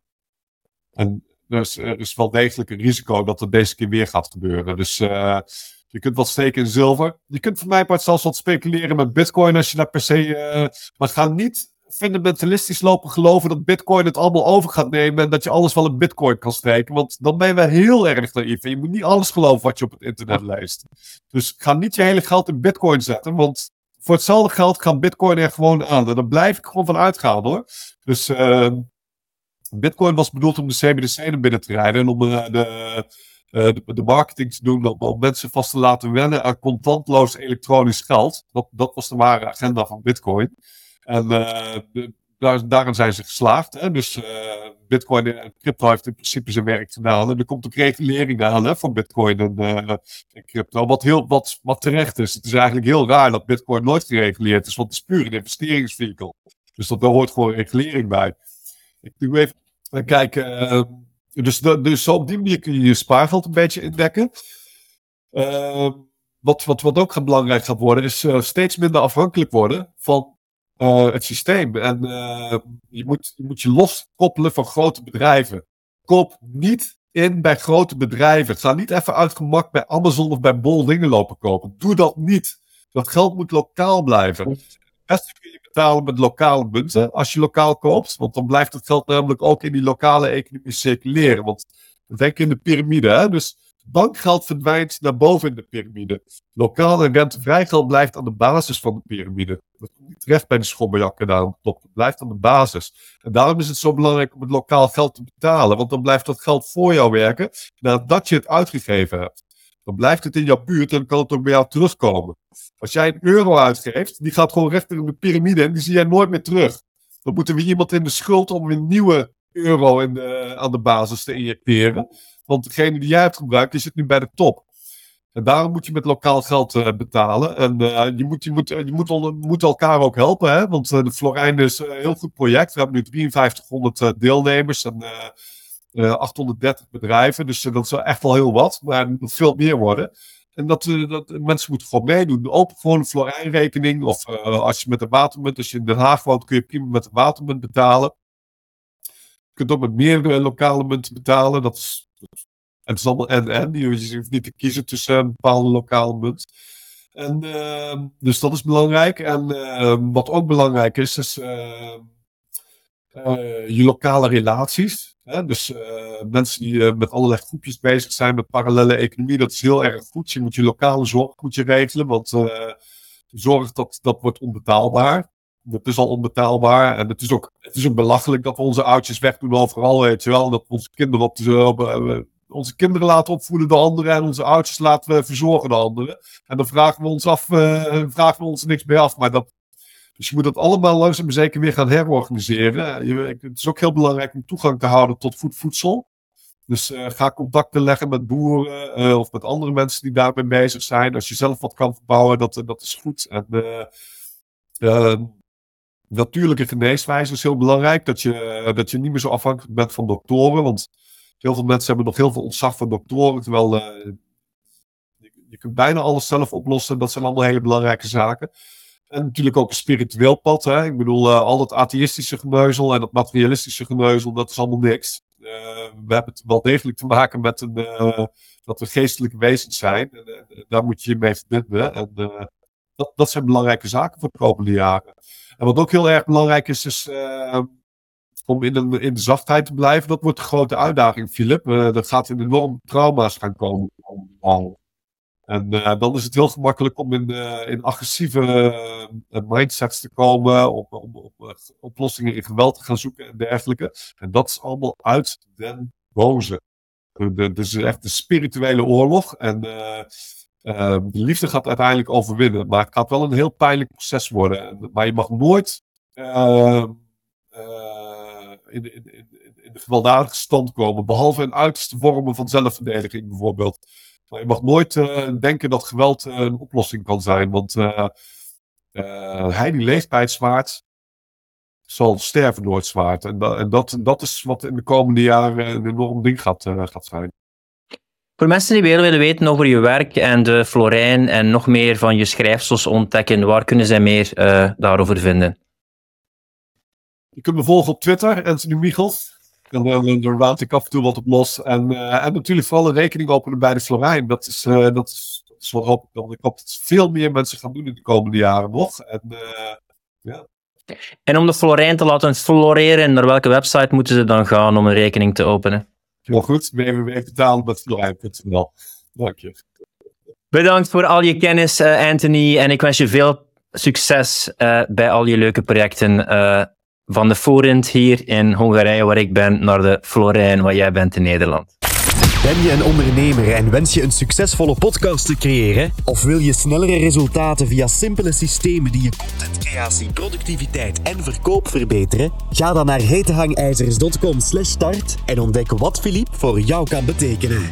En dus er is wel degelijk een risico dat het deze keer weer gaat gebeuren. Dus uh, je kunt wat steken in zilver. Je kunt voor mij part zelfs wat speculeren met bitcoin als je daar per se... Uh, maar ga niet fundamentalistisch lopen geloven dat bitcoin het allemaal over gaat nemen en dat je alles wel in bitcoin kan steken. Want dan ben je wel heel erg naïef. En je moet niet alles geloven wat je op het internet leest. Dus ga niet je hele geld in bitcoin zetten, want voor hetzelfde geld gaat bitcoin er gewoon aan. En daar blijf ik gewoon van uitgaan hoor. Dus... Uh, Bitcoin was bedoeld om de CBDC binnen te rijden en om de, uh, de, de, marketing te doen, om, mensen vast te laten wennen aan contantloos elektronisch geld. Dat, dat was de ware agenda van Bitcoin. En uh, de, daar, daarin zijn ze geslaagd. Dus Bitcoin en crypto heeft in principe zijn werk gedaan. En er komt ook regulering aan hè, voor Bitcoin en, en, crypto. Wat, heel, wat, wat terecht is. Het is eigenlijk heel raar dat Bitcoin nooit gereguleerd is, want het is puur een investeringsvehikel. Dus dat, daar hoort gewoon regulering bij. Ik doe even kijken. Uh, dus, dus op die manier kun je je spaargeld een beetje indekken. Uh, wat, wat, wat ook belangrijk gaat worden, is uh, steeds minder afhankelijk worden van uh, het systeem. En je, moet, je moet je loskoppelen van grote bedrijven. Koop niet in bij grote bedrijven. Ga niet even uit gemak bij Amazon of bij Bol dingen lopen kopen. Doe dat niet. Dat geld moet lokaal blijven. Best kun je met lokale munten als je lokaal koopt. Want dan blijft het geld namelijk ook in die lokale economie circuleren. Want denk in de piramide. Hè? Dus bankgeld verdwijnt naar boven in de piramide. Lokaal en rentevrij geld blijft aan de basis van de piramide. Dat komt niet terecht bij de schommeljakken daarom top. Het blijft aan de basis. En daarom is het zo belangrijk om het lokaal geld te betalen. Want dan blijft dat geld voor jou werken nadat je het uitgegeven hebt. Dan blijft het in jouw buurt en dan kan het ook bij jou terugkomen. Als jij een euro uitgeeft, die gaat gewoon recht in de piramide en die zie jij nooit meer terug. Dan moeten we iemand in de schuld om een nieuwe euro in aan de basis te injecteren. Want degene die jij hebt gebruikt, die zit nu bij de top. En daarom moet je met lokaal geld uh, betalen. En uh, je, moet, je, moet, je moet, moet, elkaar ook helpen. Hè? Want uh, de Florijn is een heel goed project. We hebben nu 5300 deelnemers en 830 bedrijven. Dus dat is echt wel heel wat. Maar er moet veel meer worden. En dat, uh, dat mensen moeten gewoon meedoen. Open gewoon een Florijnrekening. Of als je met de watermunt, als je in Den Haag woont, kun je prima met de watermunt betalen. Je kunt ook met meerdere lokale munten betalen. Dat is, het is allemaal en en. Je hoeft niet te kiezen tussen een bepaalde lokale munt. En, uh, dus dat is belangrijk. En ehm, wat ook belangrijk is, is ehm, eh, je lokale relaties. Hè? Dus uh, mensen die uh, met allerlei groepjes bezig zijn met parallele economie, dat is heel erg goed. Je moet je lokale zorg moet je regelen, want uh, zorg dat dat wordt onbetaalbaar. Dat is al onbetaalbaar. En het is ook, het is ook belachelijk dat we onze oudjes wegdoen overal, weet. Dat we onze kinderen op de, onze kinderen laten opvoeden door anderen en onze oudjes laten verzorgen door anderen. En dan vragen we ons af, vragen we ons niks meer af. Maar dat, dus je moet dat allemaal langzaam maar zeker weer gaan herorganiseren. het is ook heel belangrijk om toegang te houden tot voedsel. Dus ga contacten leggen met boeren of met andere mensen die daarmee bezig zijn. Als je zelf wat kan verbouwen, dat, dat is goed. En ehm, natuurlijke geneeswijze is heel belangrijk. Dat je, dat je niet meer zo afhankelijk bent van doktoren. Want heel veel mensen hebben nog heel veel ontzag van doktoren. Terwijl je, je kunt bijna alles zelf oplossen. Dat zijn allemaal hele belangrijke zaken. En natuurlijk ook een spiritueel pad. Hè? Ik bedoel, uh, al dat atheïstische geneuzel en dat materialistische geneuzel, dat is allemaal niks. Uh, we hebben het wel degelijk te maken met een, uh, dat we geestelijke wezens zijn. En, daar moet je je mee verbinden. En dat, dat zijn belangrijke zaken voor de komende jaren. En wat ook heel erg belangrijk is, is om in, een, in de zachtheid te blijven. Dat wordt de grote uitdaging, Philip. er gaat enorm trauma's gaan komen. En uh, dan is het heel gemakkelijk om in, uh, in agressieve uh, mindsets te komen, om, oplossingen in geweld te gaan zoeken en dergelijke. En dat is allemaal uit den boze. Het is echt een spirituele oorlog en de liefde gaat uiteindelijk overwinnen. Maar het gaat wel een heel pijnlijk proces worden. Maar je mag nooit in, in, in, in de gewelddadige stand komen, behalve in uiterste vormen van zelfverdediging bijvoorbeeld. Maar je mag nooit uh, denken dat geweld uh, een oplossing kan zijn. Want uh, hij die leeft bij het zwaard, zal sterven door het zwaard. En, en dat, dat is wat in de komende jaren een enorm ding gaat, gaat zijn. Voor mensen die willen weten over je werk en de Florijn en nog meer van je schrijfsels ontdekken, waar kunnen zij meer daarover vinden? Je kunt me volgen op Twitter, Anthony Michels. Dan, dan, raad ik af en toe wat op los. En, uh, en natuurlijk vooral een rekening openen bij de Florijn. Dat is, uh, dat is, dat is wat hoop ik dan. Ik hoop dat veel meer mensen gaan doen in de komende jaren nog. En, uh, ja. en om de Florijn te laten floreren, naar welke website moeten ze dan gaan om een rekening te openen? Heel goed, www.betaalmetflorijn.nl Dank je. Bedankt voor al je kennis, Anthony. En ik wens je veel succes bij al je leuke projecten van de Forint hier in Hongarije, waar ik ben, naar de Florijn, waar jij bent in Nederland. Ben je een ondernemer en wens je een succesvolle podcast te creëren? Of wil je snellere resultaten via simpele systemen die je contentcreatie, productiviteit en verkoop verbeteren? Ga dan naar hetehangijzers.com/start en ontdek wat Philippe voor jou kan betekenen.